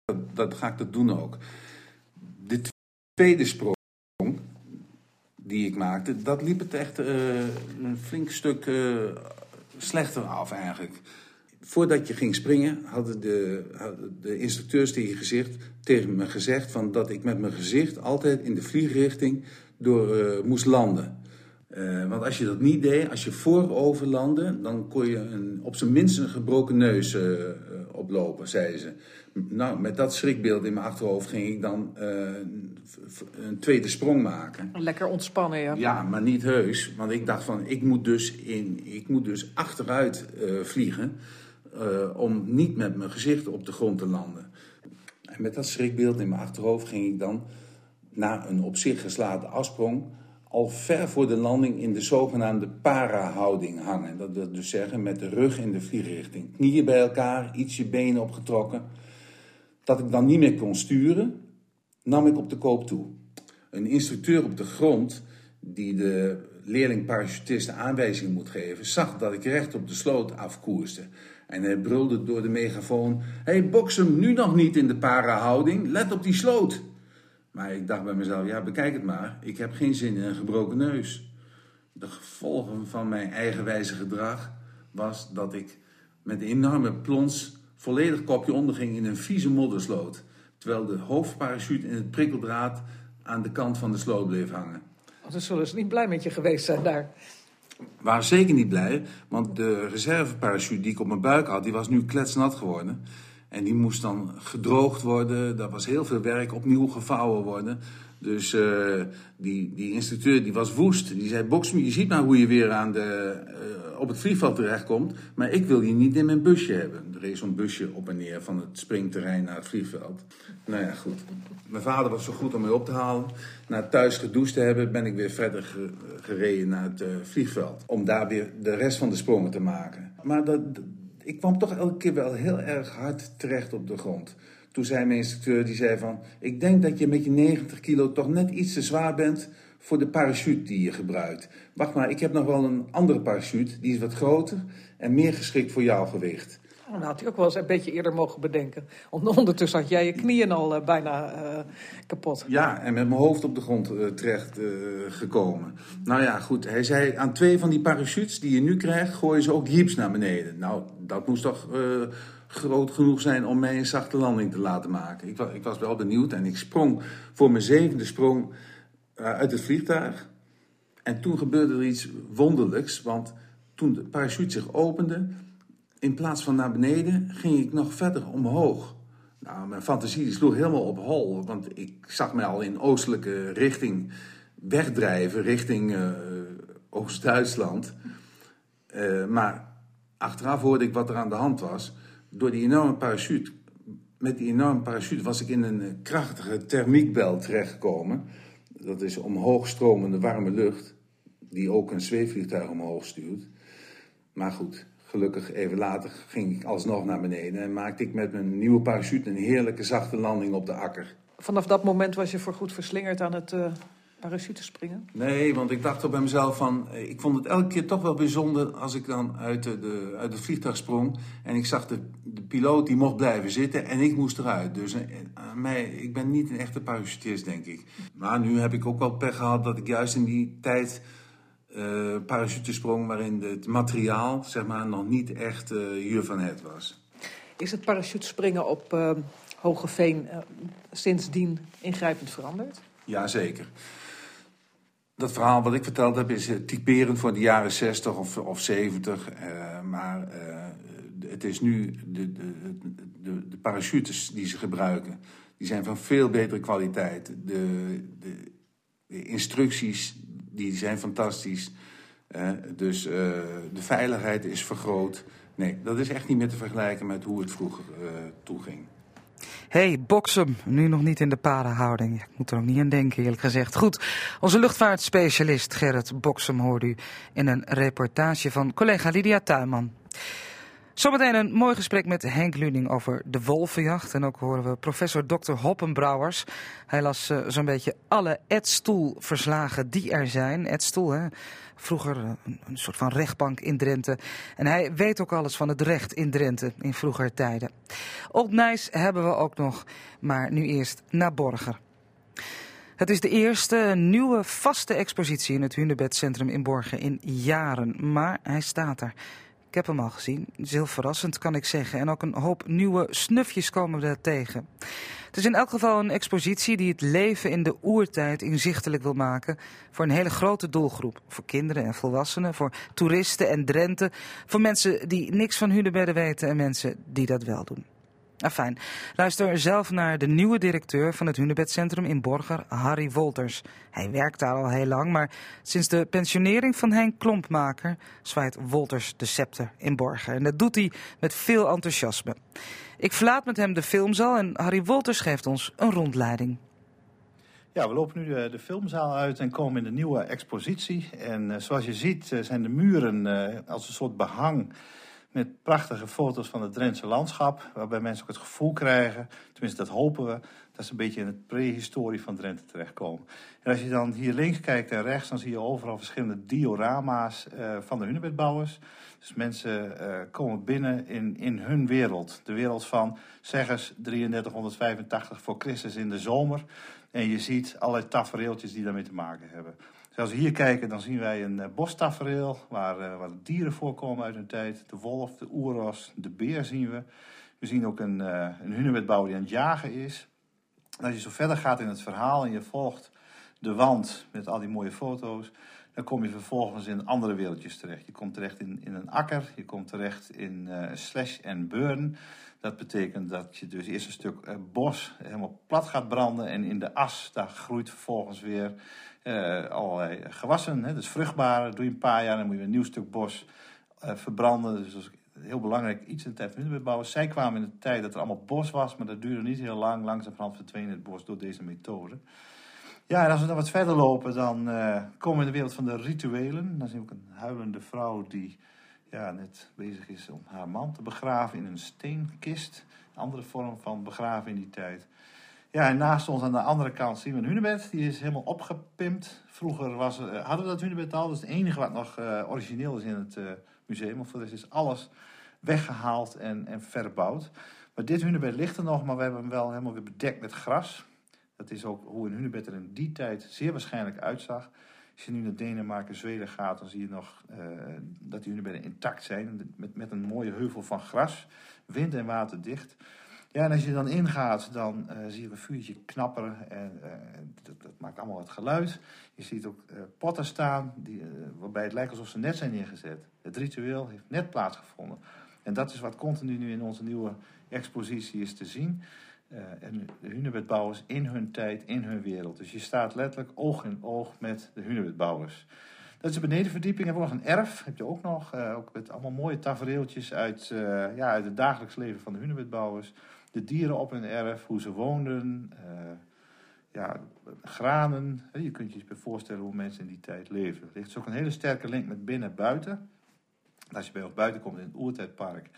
dat, dat ga ik dat doen ook. De tweede sprong die ik maakte, dat liep het echt een flink stuk slechter af eigenlijk. Voordat je ging springen hadden de, hadden de instructeurs tegen, gezicht, tegen me gezegd van dat ik met mijn gezicht altijd in de vliegrichting door uh, moest landen. Uh, want als je dat niet deed, als je voorover landde, dan kon je een, op zijn minst een gebroken neus uh, oplopen, zeiden ze. Nou, met dat schrikbeeld in mijn achterhoofd ging ik dan uh, een tweede sprong maken. Lekker ontspannen, ja. Ja, maar niet heus. Want ik dacht van, ik moet dus, in, ik moet dus achteruit vliegen... Om niet met mijn gezicht op de grond te landen. En met dat schrikbeeld in mijn achterhoofd ging ik dan... na een op zich geslaagde afsprong... al ver voor de landing in de zogenaamde para-houding hangen. Dat wil dus zeggen met de rug in de vliegrichting. Knieën bij elkaar, iets je benen opgetrokken dat ik dan niet meer kon sturen, nam ik op de koop toe. Een instructeur op de grond, die de leerling parachutist aanwijzing moet geven, zag dat ik recht op de sloot afkoerste. En hij brulde door de megafoon: hey, boksem, nu nog niet in de para-houding, let op die sloot. Maar ik dacht bij mezelf: ja, bekijk het maar, ik heb geen zin in een gebroken neus. De gevolgen van mijn eigenwijze gedrag was dat ik met een enorme plons volledig kopje onderging in een vieze moddersloot. Terwijl de hoofdparachute in het prikkeldraad aan de kant van de sloot bleef hangen. Oh, zullen ze niet blij met je geweest zijn daar. Waren zeker niet blij, want de reserveparachute die ik op mijn buik had, die was nu kletsnat geworden. En die moest dan gedroogd worden. Dat was heel veel werk, opnieuw gevouwen worden. Dus uh, die, die instructeur die was woest. Die zei, Boksme, je ziet maar hoe je weer aan de, uh, op het vliegveld terechtkomt. Maar ik wil je niet in mijn busje hebben. Er reed zo'n busje op en neer van het springterrein naar het vliegveld. Nou ja, goed. Mijn vader was zo goed om mij op te halen. Na thuis gedoucht te hebben, ben ik weer verder gereden naar het uh, vliegveld. Om daar weer de rest van de sprongen te maken. Maar dat, ik kwam toch elke keer wel heel erg hard terecht op de grond. Toen zei mijn instructeur, die zei van... ik denk dat je met je 90 kilo toch net iets te zwaar bent voor de parachute die je gebruikt. Wacht maar, ik heb nog wel een andere parachute, die is wat groter en meer geschikt voor jouw gewicht. Oh, nou had hij ook wel eens een beetje eerder mogen bedenken. Ondertussen had jij je knieën al uh, bijna uh, kapot. Ja, en met mijn hoofd op de grond uh, terecht gekomen. Nou ja, goed. Hij zei, aan twee van die parachutes die je nu krijgt... gooien ze ook jeeps naar beneden. Nou, dat moest toch groot genoeg zijn om mij een zachte landing te laten maken. Ik ik was wel benieuwd en ik sprong voor mijn zevende sprong uit het vliegtuig. En toen gebeurde er iets wonderlijks, want toen de parachute zich opende in plaats van naar beneden ging ik nog verder omhoog. Nou, mijn fantasie sloeg helemaal op hol, want ik zag mij al in oostelijke richting wegdrijven, richting uh, Oost-Duitsland. Uh, maar achteraf hoorde ik wat er aan de hand was. Door die enorme parachute, met die enorme parachute was ik in een krachtige thermiekbel terechtgekomen. Dat is omhoog stromende warme lucht, die ook een zweefvliegtuig omhoog stuurt. Maar goed, Gelukkig even later ging ik alsnog naar beneden en maakte ik met mijn nieuwe parachute een heerlijke zachte landing op de akker. Vanaf dat moment was je voorgoed verslingerd aan het uh, parachute springen? Nee, want ik dacht toch bij mezelf van, eh, ik vond het elke keer toch wel bijzonder als ik dan uit, de, uit het vliegtuig sprong en ik zag de, de piloot die mocht blijven zitten en ik moest eruit. Dus uh, mij, ik ben niet een echte parachutist, denk ik. Maar nu heb ik ook wel pech gehad dat ik juist in die tijd uh, parachutesprong waarin het materiaal zeg maar, nog niet echt uh, hier van het was. Is het parachutespringen op uh, Hogeveen sindsdien ingrijpend veranderd? Jazeker. Dat verhaal wat ik verteld heb is typerend voor de jaren 60 of, of 70. maar het is nu de, de, de, de, parachutes die ze gebruiken. Die zijn van veel betere kwaliteit. De, de, de instructies die zijn fantastisch. dus uh, de veiligheid is vergroot. Nee, dat is echt niet meer te vergelijken met hoe het vroeger uh, toeging. hey, Boksem, nu nog niet in de padenhouding. Ik moet er ook niet aan denken, eerlijk gezegd. Goed, onze luchtvaartspecialist Gerrit Boksem hoort u in een reportage van collega Lydia Tuinman. Zometeen een mooi gesprek met Henk Luning over de wolvenjacht. En ook horen we professor Dr. Hoppenbrouwers. Hij las uh, zo'n beetje alle Edstoel-verslagen die er zijn. Edstoel, hè? vroeger uh, een, soort van rechtbank in Drenthe. En hij weet ook alles van het recht in Drenthe in vroeger tijden. Old Nijs hebben we ook nog, maar nu eerst naar Borger. Het is de eerste nieuwe vaste expositie in het Hunebedcentrum in Borgen in jaren. Maar hij staat er. Ik heb hem al gezien. Het is heel verrassend, kan ik zeggen. En ook een hoop nieuwe snufjes komen we daar tegen. Het is in elk geval een expositie die het leven in de oertijd inzichtelijk wil maken voor een hele grote doelgroep. Voor kinderen en volwassenen, voor toeristen en Drenthe, voor mensen die niks van Hunebedden weten en mensen die dat wel doen. Afijn, luister zelf naar de nieuwe directeur van het Hunebedcentrum in Borger, Harry Wolters. Hij werkt daar al heel lang, maar sinds de pensionering van Henk Klompmaker zwaait Wolters de scepter in Borger. En dat doet hij met veel enthousiasme. Ik verlaat met hem de filmzaal en Harry Wolters geeft ons een rondleiding. Ja, we lopen nu de, de, filmzaal uit en komen in de nieuwe expositie. En uh, zoals je ziet uh, zijn de muren als een soort behang met prachtige foto's van het Drentse landschap, waarbij mensen ook het gevoel krijgen, tenminste dat hopen we, dat ze een beetje in het prehistorie van Drenthe terechtkomen. En als je dan hier links kijkt en rechts, dan zie je overal verschillende diorama's uh, van de hunebedbouwers. Dus mensen uh, komen binnen in, in hun wereld. De wereld van zeggers 3385 voor Christus in de zomer. En je ziet allerlei tafereeltjes die daarmee te maken hebben. Dus als we hier kijken, dan zien wij een uh, bostafereel waar, uh, waar dieren voorkomen uit hun tijd. De wolf, de oeros, de beer zien we. We zien ook een, uh, een hunebedbouwer die aan het jagen is. Als je zo verder gaat in het verhaal en je volgt de wand met al die mooie foto's, dan kom je vervolgens in andere wereldjes terecht. Je komt terecht in, in een akker, je komt terecht in slash en burn. Dat betekent dat je dus eerst een stuk bos helemaal plat gaat branden en in de as, daar groeit vervolgens weer uh, allerlei gewassen. Hè, dus vruchtbare, doe je een paar jaar, dan moet je een nieuw stuk bos verbranden. Dus dat is heel belangrijk iets in de tijd van. Zij kwamen in de tijd dat er allemaal bos was, maar dat duurde niet heel lang. Langzamerhand verdween het bos door deze methode. Ja, en als we dan wat verder lopen, dan uh, komen we in de wereld van de rituelen. Dan zien we ook een huilende vrouw die ja, net bezig is om haar man te begraven in een steenkist. Een andere vorm van begraven in die tijd. Ja, en naast ons aan de andere kant zien we een hunebed. Die is helemaal opgepimpt. Vroeger was, uh, hadden we dat hunebed al. Dat is het enige wat nog uh, origineel is in het museum. Maar voor de rest is alles weggehaald en, en verbouwd. Maar dit hunebed ligt er nog, maar we hebben hem wel helemaal weer bedekt met gras. Dat is ook hoe een hunebed er in die tijd zeer waarschijnlijk uitzag. Als je nu naar Denemarken, Zweden gaat, dan zie je nog dat die hunebedden intact zijn. Met, met een mooie heuvel van gras, wind- en waterdicht. Ja, en als je dan ingaat, dan uh, zie je een vuurtje knapperen. En uh, dat, maakt allemaal wat geluid. Je ziet ook potten staan, die, waarbij het lijkt alsof ze net zijn neergezet. Het ritueel heeft net plaatsgevonden. En dat is wat continu nu in onze nieuwe expositie is te zien. En de hunebedbouwers in hun tijd, in hun wereld. Dus je staat letterlijk oog in oog met de hunebedbouwers. Dat is de benedenverdieping. Hebben we nog een erf, heb je ook nog. Ook met allemaal mooie tafereeltjes uit, ja, uit het dagelijks leven van de hunebedbouwers. De dieren op hun erf, hoe ze woonden. ja, granen. Je kunt je voorstellen hoe mensen in die tijd leven. Er ligt dus ook een hele sterke link met binnen-buiten. Als je bij ons buiten komt in het Oertijdpark,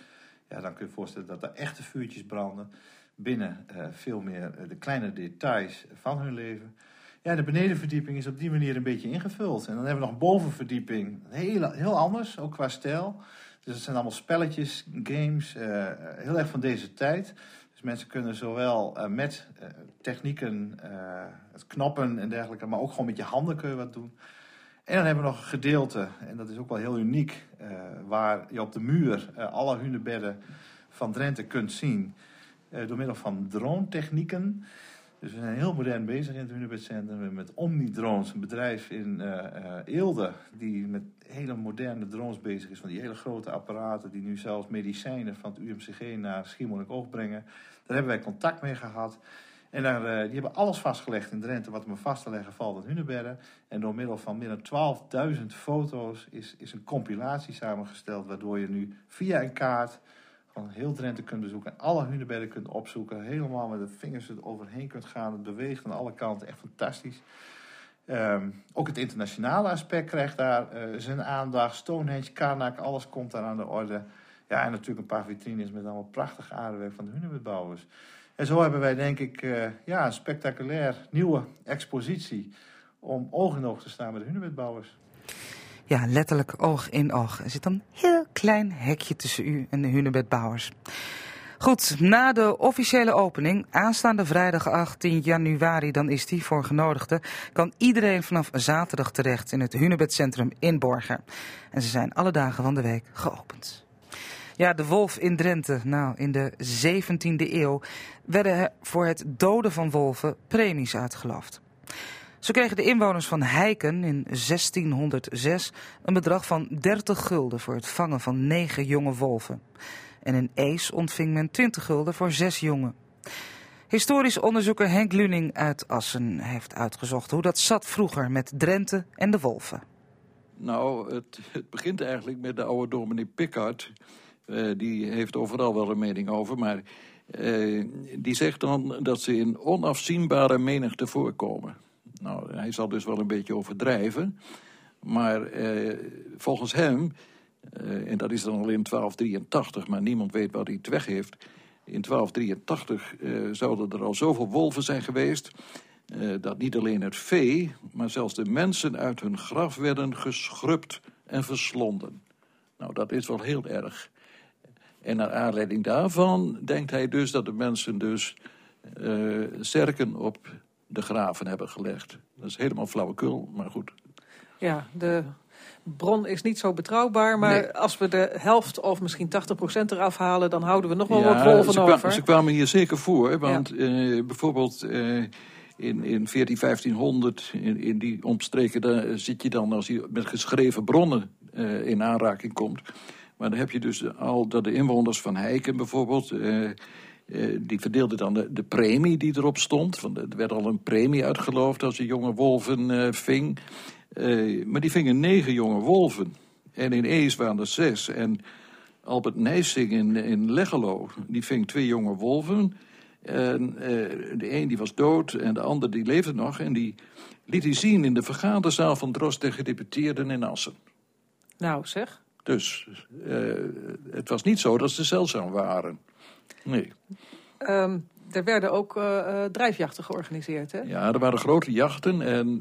ja, dan kun je je voorstellen dat er echte vuurtjes branden binnen uh, veel meer uh, de kleine details van hun leven. Ja, de benedenverdieping is op die manier een beetje ingevuld. En dan hebben we nog een bovenverdieping, heel, heel anders, ook qua stijl. Dus het zijn allemaal spelletjes, games, heel erg van deze tijd. Dus mensen kunnen zowel met technieken, het knoppen en dergelijke, maar ook gewoon met je handen kun je wat doen. En dan hebben we nog een gedeelte, en dat is ook wel heel uniek, waar je op de muur alle hunebedden van Drenthe kunt zien door middel van drone-technieken. Dus we zijn heel modern bezig in het Hunebedcentrum met Omnidrones, een bedrijf in Eelde die met hele moderne drones bezig is. Van die hele grote apparaten die nu zelfs medicijnen van het UMCG naar Schiermonnikoog brengen. Daar hebben wij contact mee gehad. En daar, uh, die hebben alles vastgelegd in Drenthe wat maar vast te leggen valt in Hunebedden. En door middel van meer dan 12.000 foto's is, is een compilatie samengesteld waardoor je nu via een kaart van heel Drenthe kunt bezoeken. En alle hunebedden kunt opzoeken. Helemaal met de vingers er overheen kunt gaan. Het beweegt aan alle kanten. Echt fantastisch. Um, ook het internationale aspect krijgt daar uh, zijn aandacht. Stonehenge, Karnak, alles komt daar aan de orde. Ja, en natuurlijk een paar vitrines met allemaal prachtig aardewerk van de hunebedbouwers. En zo hebben wij denk ik uh, ja, een spectaculair nieuwe expositie om oog in oog te staan met de hunebedbouwers. Ja, letterlijk oog in oog. Er zit een heel klein hekje tussen u en de hunebedbouwers. Goed, na de officiële opening, aanstaande vrijdag 18 januari, dan is die voor genodigden, kan iedereen vanaf zaterdag terecht in het Hunebedcentrum in Borger. En ze zijn alle dagen van de week geopend. Ja, de wolf in Drenthe. Nou, in de 17e eeuw werden voor het doden van wolven premies uitgeloofd. Zo kregen de inwoners van Heiken in 1606 een bedrag van 30 gulden voor het vangen van negen jonge wolven. En in Ees ontving men 20 gulden voor zes jongen. Historisch onderzoeker Henk Luning uit Assen heeft uitgezocht hoe dat zat vroeger met Drenthe en de wolven. Nou, het, het begint eigenlijk met de oude dominee Pickard. Uh, die heeft overal wel een mening over, maar uh, die zegt dan dat ze in onafzienbare menigte voorkomen. Nou, hij zal dus wel een beetje overdrijven. Maar eh, volgens hem Eh, en dat is dan al in 1283, maar niemand weet wat hij het weg heeft. In 1283 eh, zouden er al zoveel wolven zijn geweest... eh, dat niet alleen het vee, maar zelfs de mensen uit hun graf werden geschrupt en verslonden. Nou, dat is wel heel erg. En naar aanleiding daarvan denkt hij dus dat de mensen dus eh zerken op de graven hebben gelegd. Dat is helemaal flauwekul, maar goed. Ja, de bron is niet zo betrouwbaar, maar Nee. als we de helft of misschien 80% eraf halen, dan houden we nog wel Ja, wat wolven ze, kwa- over. ze kwamen hier zeker voor, want eh, bijvoorbeeld eh, in, in 14, 1500, in, in die omstreken, daar zit je dan als je met geschreven bronnen in aanraking komt. Maar dan heb je dus al dat de inwoners van Heiken bijvoorbeeld, eh, eh, die verdeelden dan de, de premie die erop stond. Er werd al een premie uitgeloofd als je jonge wolven eh, ving. Maar die vingen negen jonge wolven. En in Ees waren er zes. En Albert Nijsing in, in Leggelo, die ving twee jonge wolven. En de een die was dood en de ander die leefde nog. En die liet hij zien in de vergaderzaal van Drost en gedeputeerden in Assen. Nou zeg. Dus eh, het was niet zo dat ze zeldzaam waren. Nee. Ehm, er werden ook eh, drijfjachten georganiseerd, hè? Ja, er waren grote jachten en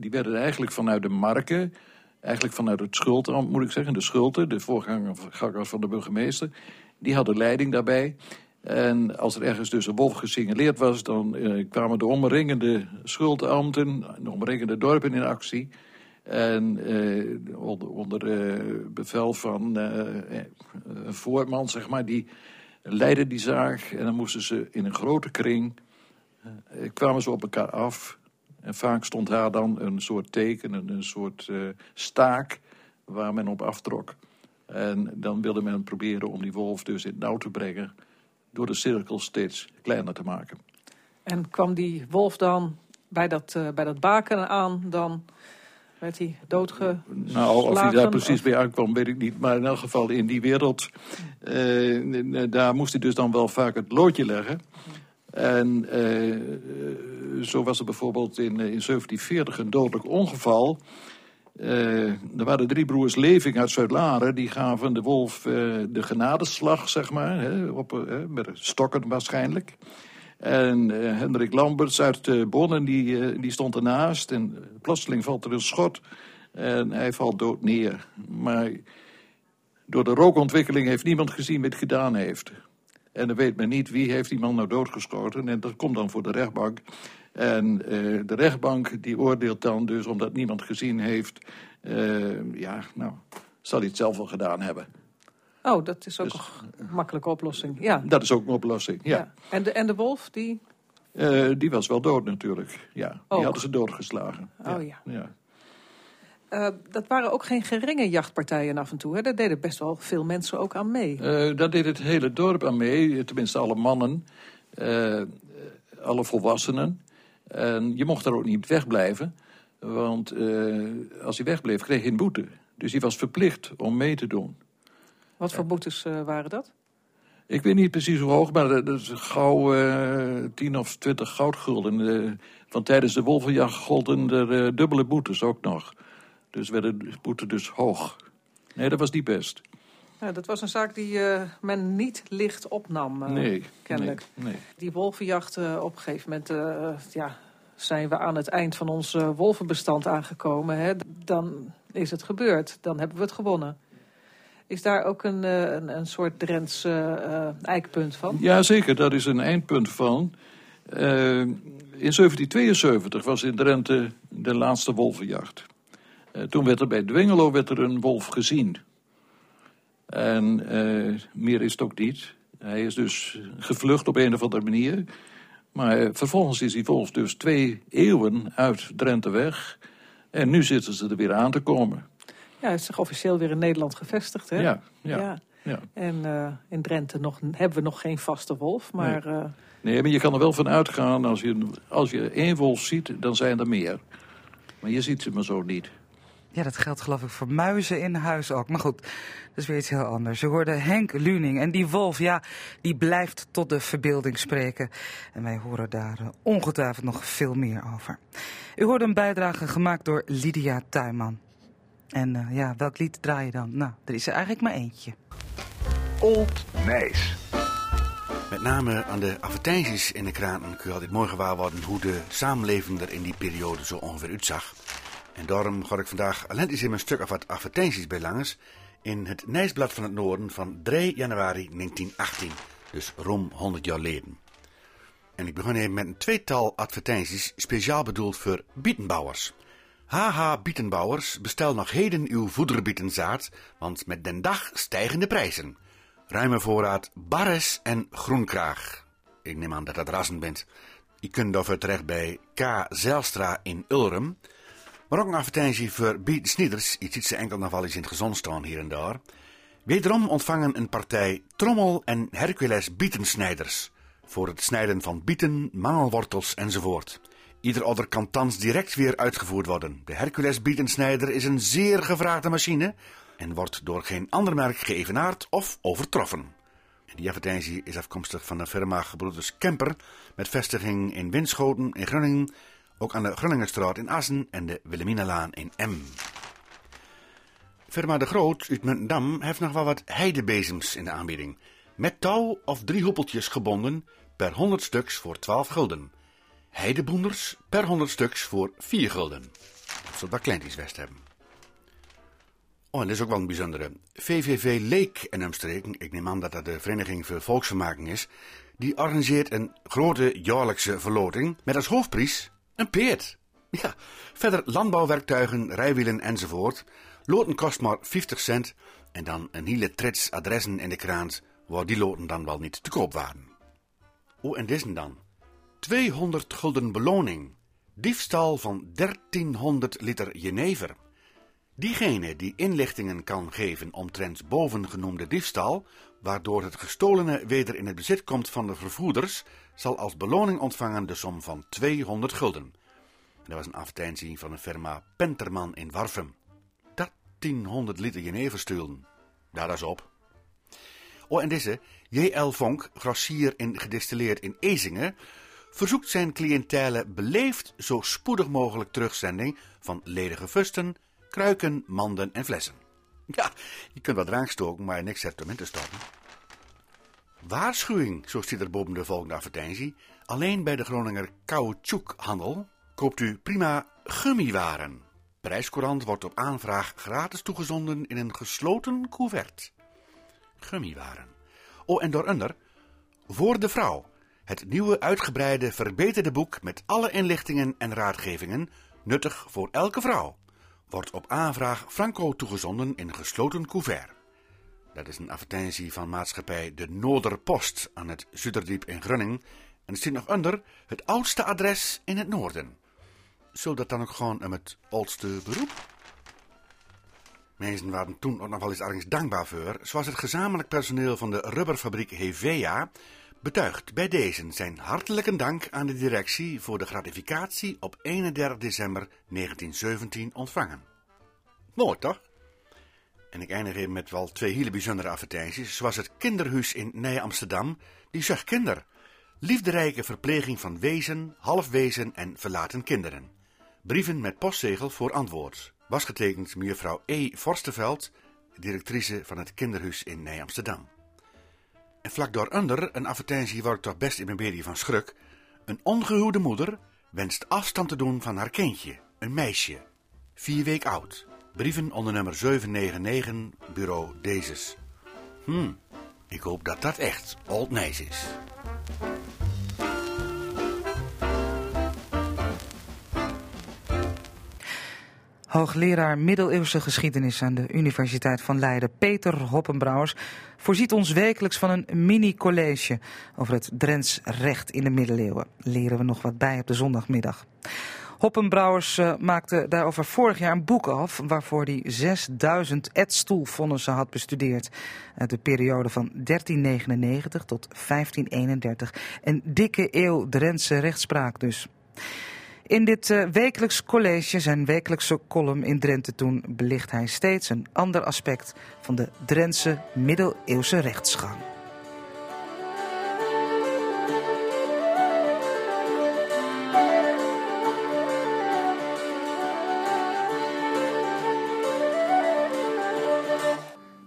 die werden eigenlijk vanuit de marken, eigenlijk vanuit het schultambt moet ik zeggen, de schulte, de voorganger van de burgemeester, die hadden leiding daarbij. En als er ergens dus een wolf gesignaleerd was, dan eh, kwamen de omringende schuldambten, de omringende dorpen in actie. En eh, onder, onder eh, bevel van eh, een voorman, zeg maar, die leidde die zaak. En dan moesten ze in een grote kring kwamen ze op elkaar af. En vaak stond daar dan een soort teken, een, soort staak waar men op aftrok. En dan wilde men proberen om die wolf dus in nauw te brengen... door de cirkel steeds kleiner te maken. En kwam die wolf dan bij dat, bij dat baken aan, dan werd hij doodgeslagen? Nou, of hij daar precies of- bij aankwam, weet ik niet. Maar in elk geval in die wereld, eh, daar moest hij dus dan wel vaak het loodje leggen. En eh, zo was er bijvoorbeeld in, in 1740 een dodelijk ongeval. Eh, er waren drie broers Leving uit Zuid-Laren. Die gaven de wolf de genadeslag, zeg maar. Hè, op, met stokken waarschijnlijk. En eh, Hendrik Lamberts uit uh, Bonnen, die, eh, die stond ernaast. En plotseling valt er een schot. En hij valt dood neer. Maar door de rookontwikkeling heeft niemand gezien wie het gedaan heeft. En dan weet men niet wie heeft die man nou doodgeschoten. En dat komt dan voor de rechtbank. En de rechtbank die oordeelt dan dus, omdat niemand gezien heeft... ja, nou, zal hij het zelf wel gedaan hebben. Oh, dat is ook Dus- een makkelijke oplossing. Ja. Dat is ook een oplossing, ja. En, de, en de wolf, die... Eh, die was wel dood natuurlijk, ja. Die Ook. hadden ze doodgeslagen. Oh ja. ja. eh, dat waren ook geen geringe jachtpartijen af en toe. Hè? Daar deden best wel veel mensen ook aan mee. Eh, daar deed het hele dorp aan mee, tenminste alle mannen, alle volwassenen. En je mocht daar ook niet wegblijven, want als hij wegbleef kreeg hij een boete. Dus hij was verplicht om mee te doen. Wat voor boetes eh, waren dat? Ik weet niet precies hoe hoog, maar dat is gauw eh 10 of 20 goudgulden. Eh, want tijdens de wolvenjacht golden er dubbele boetes ook nog. Dus werden de boete dus hoog. Nee, dat was niet best. Dat was een zaak die men niet licht opnam, nee, kennelijk. Nee, nee. Die wolvenjacht, op een gegeven moment ja, zijn we aan het eind van ons wolvenbestand aangekomen. Hè? Dan is het gebeurd, dan hebben we het gewonnen. Is daar ook een, eh, een, een soort Drents eh, eikpunt van? Ja, zeker. Dat is een eindpunt van. Eh, in 1772 was in Drenthe de laatste wolvenjacht. Toen werd er bij Dwingelo werd er een wolf gezien. En meer is het ook niet. Hij is dus gevlucht op een of andere manier. Maar vervolgens is die wolf dus twee eeuwen uit Drenthe weg. En nu zitten ze er weer aan te komen. Ja, het is zich officieel weer in Nederland gevestigd, hè? Ja, ja, ja. En eh, in Drenthe nog, hebben we nog geen vaste wolf, maar... eh, Nee, maar je kan er wel van uitgaan, als je, als je één wolf ziet, dan zijn er meer. Maar je ziet ze maar zo niet. Ja, dat geldt geloof ik voor muizen in huis ook. Maar goed, dat is weer iets heel anders. Je hoorde Henk Luning en die wolf, ja, die blijft tot de verbeelding spreken. En wij horen daar eh, ongetwijfeld nog veel meer over. U hoorde een bijdrage gemaakt door Lydia Tuinman. En uh, ja, welk lied draai je dan? Nou, er is er eigenlijk maar eentje. Old Nijs. Met name aan de advertenties in de kranten kun je altijd mooi gewaar worden hoe de samenleving er in die periode zo ongeveer uitzag. En daarom ga ik vandaag alleen eens in mijn stuk of wat advertenties bij langs in het Nijsblad van het Noorden van 3 januari 1918, dus ruim 100 jaar geleden. En ik begin even met een tweetal advertenties speciaal bedoeld voor bietenbouwers. Haha, bietenbouwers, bestel nog heden uw voederbietenzaad, want met den dag stijgen de prijzen. Ruime voorraad barres en groenkraag. Ik neem aan dat dat rassen bent. Je kunt daarvoor terecht bij K. Zelstra in Ulrum. Maar ook een advertentie voor Biet Snieders. Je ziet ze enkel nog wel eens in het gezond staan hier en daar. Wederom ontvangen een partij Trommel en Hercules bietensnijders. Voor het snijden van bieten, mangelwortels enzovoort. Ieder order kan thans direct weer uitgevoerd worden. De Hercules bietensnijder is een zeer gevraagde machine en wordt door geen ander merk geëvenaard of overtroffen. Die advertentie is afkomstig van de firma Gebroeders Kemper met vestiging in Winschoten in Groningen, ook aan de Groningenstraat in Assen en de Wilhelminalaan in M. Firma De Groot uit Muntendam heeft nog wel wat heidebezems in de aanbieding. Met touw of drie hoepeltjes gebonden per 100 stuks voor 12 gulden. Heideboenders per 100 stuks voor 4 gulden. Dat soort wat kleintjes west hebben. Oh, en dat is ook wel een bijzondere. VVV Leek en omstreken, ik neem aan dat dat de Vereniging voor Volksvermaking is, die organiseert een grote jaarlijkse verloting met als hoofdprijs een peert. Ja, verder landbouwwerktuigen, rijwielen enzovoort. Loten kost maar 50 cent en dan een hele trits adressen in de krant waar die loten dan wel niet te koop waren. Oh, en deze dan? 200 gulden beloning. Diefstal van 1300 liter jenever. Diegene die inlichtingen kan geven omtrent bovengenoemde diefstal, waardoor het gestolene weder in het bezit komt van de vervoerders, zal als beloning ontvangen de som van 200 gulden. Dat was een advertentie van een firma Penterman in Warfum. 1300 liter jenever sturen. Daar is op. Oh, en deze, J.L. Vonk, grossier in gedistilleerd in Ezingen, verzoekt zijn cliëntele beleefd zo spoedig mogelijk terugzending van ledige fusten, kruiken, manden en flessen. Ja, je kunt wat drank stoken, maar niks hebt om in te stoppen. Waarschuwing, zo ziet er boven de volgende advertentie. Alleen bij de Groninger caoutchoukhandel koopt u prima gummiwaren. Prijscourant wordt op aanvraag gratis toegezonden in een gesloten couvert. Gummiwaren. Oh, en daaronder, voor de vrouw. Het nieuwe uitgebreide verbeterde boek met alle inlichtingen en raadgevingen, nuttig voor elke vrouw wordt op aanvraag Franco toegezonden in gesloten couvert. Dat is een advertentie van maatschappij De Noorderpost aan het Zuiderdiep in Grunning en staat nog onder het oudste adres in het noorden. Zult dat dan ook gewoon om het oudste beroep? Mensen waren toen ook nog wel eens ergens dankbaar voor, zoals het gezamenlijk personeel van de rubberfabriek Hevea betuigt bij deze zijn hartelijke dank aan de directie voor de gratificatie op 31 december 1917 ontvangen. Mooi toch? En ik eindig even met wel twee hele bijzondere advertenties, zoals het kinderhuis in Nij-Amsterdam, die zegt kinder. Liefderijke verpleging van wezen, halfwezen en verlaten kinderen. Brieven met postzegel voor antwoord. Was getekend mevrouw E. Forsterveld, directrice van het kinderhuis in Nij-Amsterdam. En vlak daaronder een advertentie waar ik toch best in mijn bedie van schruk. Een ongehuwde moeder wenst afstand te doen van haar kindje, een meisje. Vier week oud. Brieven onder nummer 799, bureau Dezes. Hm, ik hoop dat dat echt Old Nijs is. Hoogleraar middeleeuwse geschiedenis aan de Universiteit van Leiden, Peter Hoppenbrouwers, voorziet ons wekelijks van een mini-college over het Drents recht in de middeleeuwen. Leren we nog wat bij op de zondagmiddag. Hoppenbrouwers uh, maakte daarover vorig jaar een boek af, waarvoor hij 6000 edstoelvonnissen had bestudeerd. De periode van 1399 tot 1531. Een dikke eeuw Drentse rechtspraak dus. In dit uh, wekelijks college, zijn wekelijkse column in Drenthe toen, belicht hij steeds een ander aspect van de Drentse middeleeuwse rechtsgang.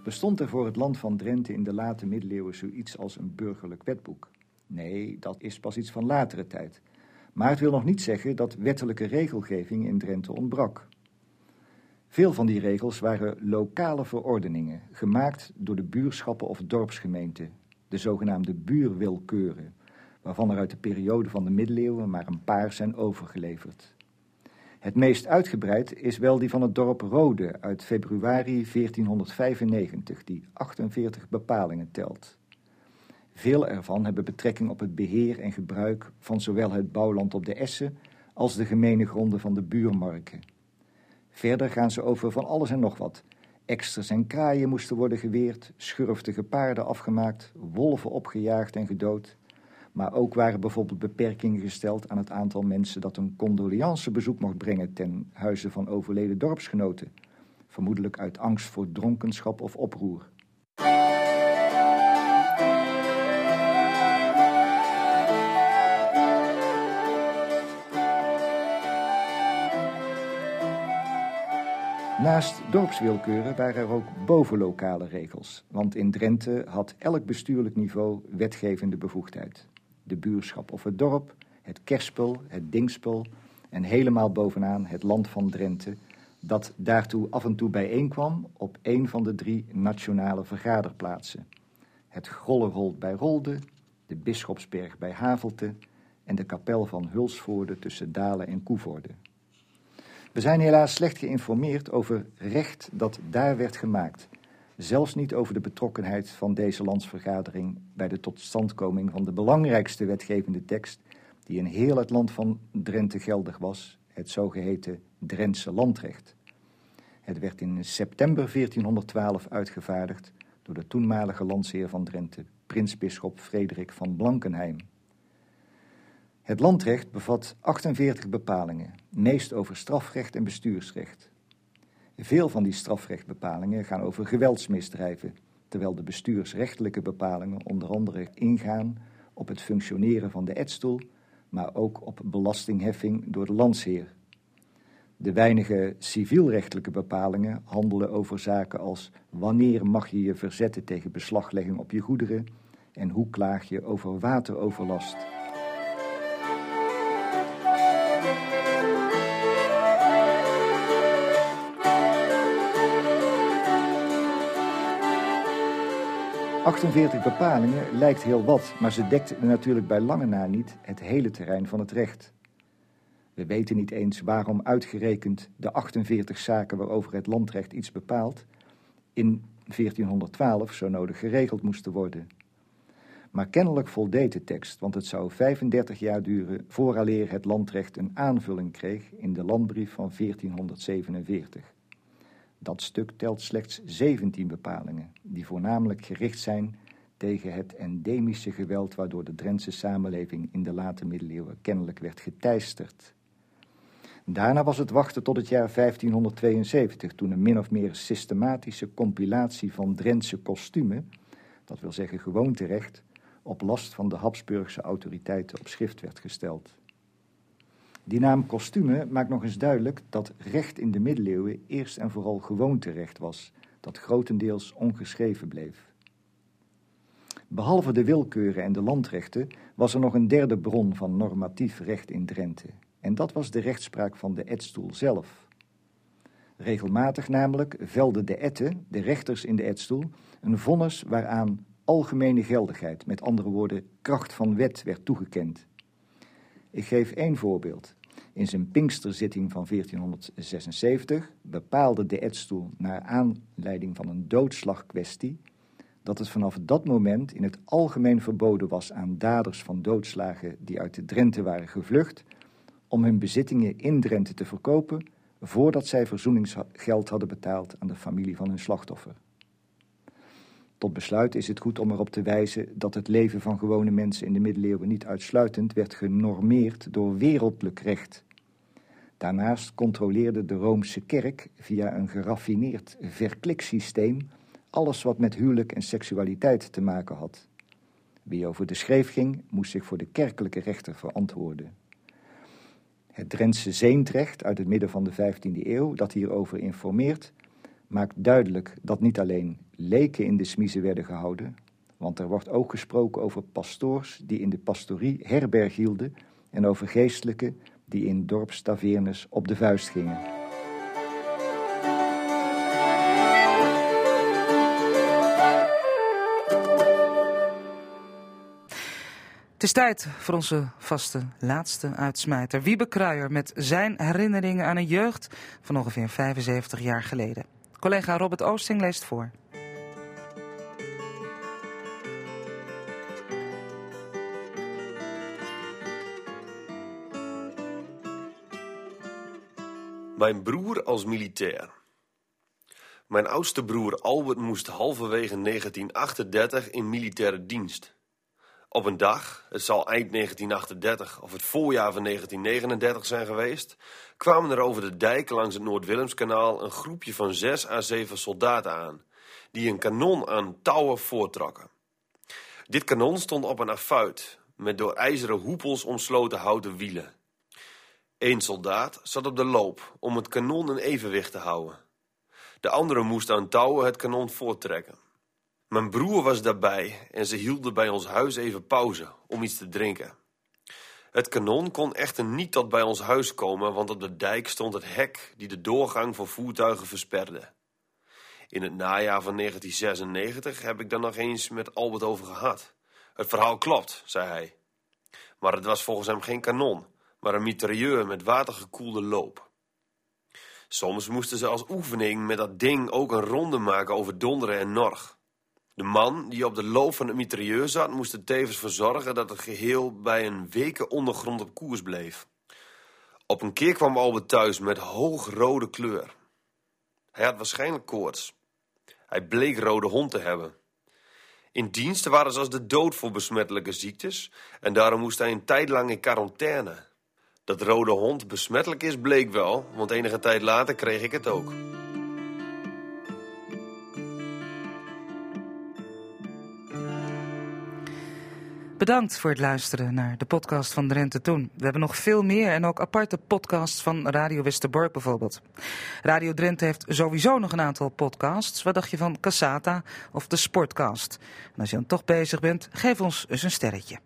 Bestond er voor het land van Drenthe in de late middeleeuwen zoiets als een burgerlijk wetboek? Nee, dat is pas iets van latere tijd. Maar het wil nog niet zeggen dat wettelijke regelgeving in Drenthe ontbrak. Veel van die regels waren lokale verordeningen, gemaakt door de buurschappen of dorpsgemeenten, de zogenaamde buurwilkeuren, waarvan er uit de periode van de middeleeuwen maar een paar zijn overgeleverd. Het meest uitgebreid is wel die van het dorp Rode uit februari 1495, die 48 bepalingen telt. Veel ervan hebben betrekking op het beheer en gebruik van zowel het bouwland op de Essen als de gemene gronden van de buurmarken. Verder gaan ze over van alles en nog wat. Eksters en kraaien moesten worden geweerd, schurftige paarden afgemaakt, wolven opgejaagd en gedood. Maar ook waren bijvoorbeeld beperkingen gesteld aan het aantal mensen dat een condoleancebezoek mocht brengen ten huize van overleden dorpsgenoten, vermoedelijk uit angst voor dronkenschap of oproer. Naast dorpswilkeuren waren er ook bovenlokale regels, want in Drenthe had elk bestuurlijk niveau wetgevende bevoegdheid. De buurschap of het dorp, het kerspel, het dingspel en helemaal bovenaan het land van Drenthe, dat daartoe af en toe bijeenkwam op een van de drie nationale vergaderplaatsen. Het Grollerold bij Rolde, de Bisschopsberg bij Havelte en de kapel van Hulsvoorde tussen Dalen en Koevoorde. We zijn helaas slecht geïnformeerd over recht dat daar werd gemaakt. Zelfs niet over de betrokkenheid van deze landsvergadering bij de totstandkoming van de belangrijkste wetgevende tekst die in heel het land van Drenthe geldig was, het zogeheten Drentse landrecht. Het werd in september 1412 uitgevaardigd door de toenmalige landsheer van Drenthe, prinsbisschop Frederik van Blankenheim. Het landrecht bevat 48 bepalingen, meest over strafrecht en bestuursrecht. Veel van die strafrechtbepalingen gaan over geweldsmisdrijven, terwijl de bestuursrechtelijke bepalingen onder andere ingaan op het functioneren van de edstoel, maar ook op belastingheffing door de landsheer. De weinige civielrechtelijke bepalingen handelen over zaken als wanneer mag je je verzetten tegen beslaglegging op je goederen en hoe klaag je over wateroverlast. 48 bepalingen lijkt heel wat, maar ze dekt natuurlijk bij lange na niet het hele terrein van het recht. We weten niet eens waarom uitgerekend de 48 zaken waarover het landrecht iets bepaalt in 1412 zo nodig geregeld moesten worden. Maar kennelijk voldeed de tekst, want het zou 35 jaar duren vooraleer het landrecht een aanvulling kreeg in de landbrief van 1447. Dat stuk telt slechts 17 bepalingen, die voornamelijk gericht zijn tegen het endemische geweld waardoor de Drentse samenleving in de late middeleeuwen kennelijk werd geteisterd. Daarna was het wachten tot het jaar 1572, toen een min of meer systematische compilatie van Drentse kostumen, dat wil zeggen gewoonterecht, op last van de Habsburgse autoriteiten op schrift werd gesteld. Die naam kostume maakt nog eens duidelijk dat recht in de middeleeuwen eerst en vooral gewoonterecht was, dat grotendeels ongeschreven bleef. Behalve de willekeuren en de landrechten was er nog een derde bron van normatief recht in Drenthe, en dat was de rechtspraak van de edstoel zelf. Regelmatig namelijk velden de etten, de rechters in de edstoel, een vonnis waaraan algemene geldigheid, met andere woorden kracht van wet, werd toegekend. Ik geef één voorbeeld. In zijn Pinksterzitting van 1476 bepaalde de Edstoel naar aanleiding van een doodslagkwestie dat het vanaf dat moment in het algemeen verboden was aan daders van doodslagen die uit de Drenthe waren gevlucht om hun bezittingen in Drenthe te verkopen voordat zij verzoeningsgeld hadden betaald aan de familie van hun slachtoffer. Tot besluit is het goed om erop te wijzen dat het leven van gewone mensen in de middeleeuwen niet uitsluitend werd genormeerd door wereldlijk recht. Daarnaast controleerde de Roomse kerk via een geraffineerd verkliksysteem alles wat met huwelijk en seksualiteit te maken had. Wie over de schreef ging, moest zich voor de kerkelijke rechter verantwoorden. Het Drentse Zeentrecht uit het midden van de 15e eeuw, dat hierover informeert, maakt duidelijk dat niet alleen leken in de smiezen werden gehouden, want er wordt ook gesproken over pastoors die in de pastorie herberg hielden en over geestelijken die in dorpstaveernes op de vuist gingen. Het is tijd voor onze vaste laatste uitsmijter. Wiebe Kruijer met zijn herinneringen aan een jeugd van ongeveer 75 jaar geleden. Collega Robert Oosting leest voor. Mijn broer als militair. Mijn oudste broer Albert moest halverwege 1938 in militaire dienst. Op een dag, het zal eind 1938 of het voorjaar van 1939 zijn geweest, kwamen er over de dijk langs het Noord-Willemskanaal een groepje van zes à zeven soldaten aan, die een kanon aan touwen voortrokken. Dit kanon stond op een affuit, met door ijzeren hoepels omsloten houten wielen. Eén soldaat zat op de loop om het kanon in evenwicht te houden. De andere moest aan touwen het kanon voorttrekken. Mijn broer was daarbij en ze hielden bij ons huis even pauze om iets te drinken. Het kanon kon echter niet tot bij ons huis komen, want op de dijk stond het hek die de doorgang voor voertuigen versperde. In het najaar van 1996 heb ik daar nog eens met Albert over gehad. Het verhaal klopt, zei hij. Maar het was volgens hem geen kanon, maar een mitrailleur met watergekoelde loop. Soms moesten ze als oefening met dat ding ook een ronde maken over Donderen en Norg. De man die op de loop van het mitrailleur zat, moest er tevens voor zorgen dat het geheel bij een weken ondergrond op koers bleef. Op een keer kwam Albert thuis met hoogrode kleur. Hij had waarschijnlijk koorts. Hij bleek rode hond te hebben. In dienst waren ze als de dood voor besmettelijke ziektes en daarom moest hij een tijd lang in quarantaine. Dat rode hond besmettelijk is bleek wel, want enige tijd later kreeg ik het ook. Bedankt voor het luisteren naar de podcast van Drenthe Toen. We hebben nog veel meer en ook aparte podcasts van Radio Westerbork bijvoorbeeld. Radio Drenthe heeft sowieso nog een aantal podcasts. Wat dacht je van Cassata of de Sportcast? En als je dan toch bezig bent, geef ons eens een sterretje.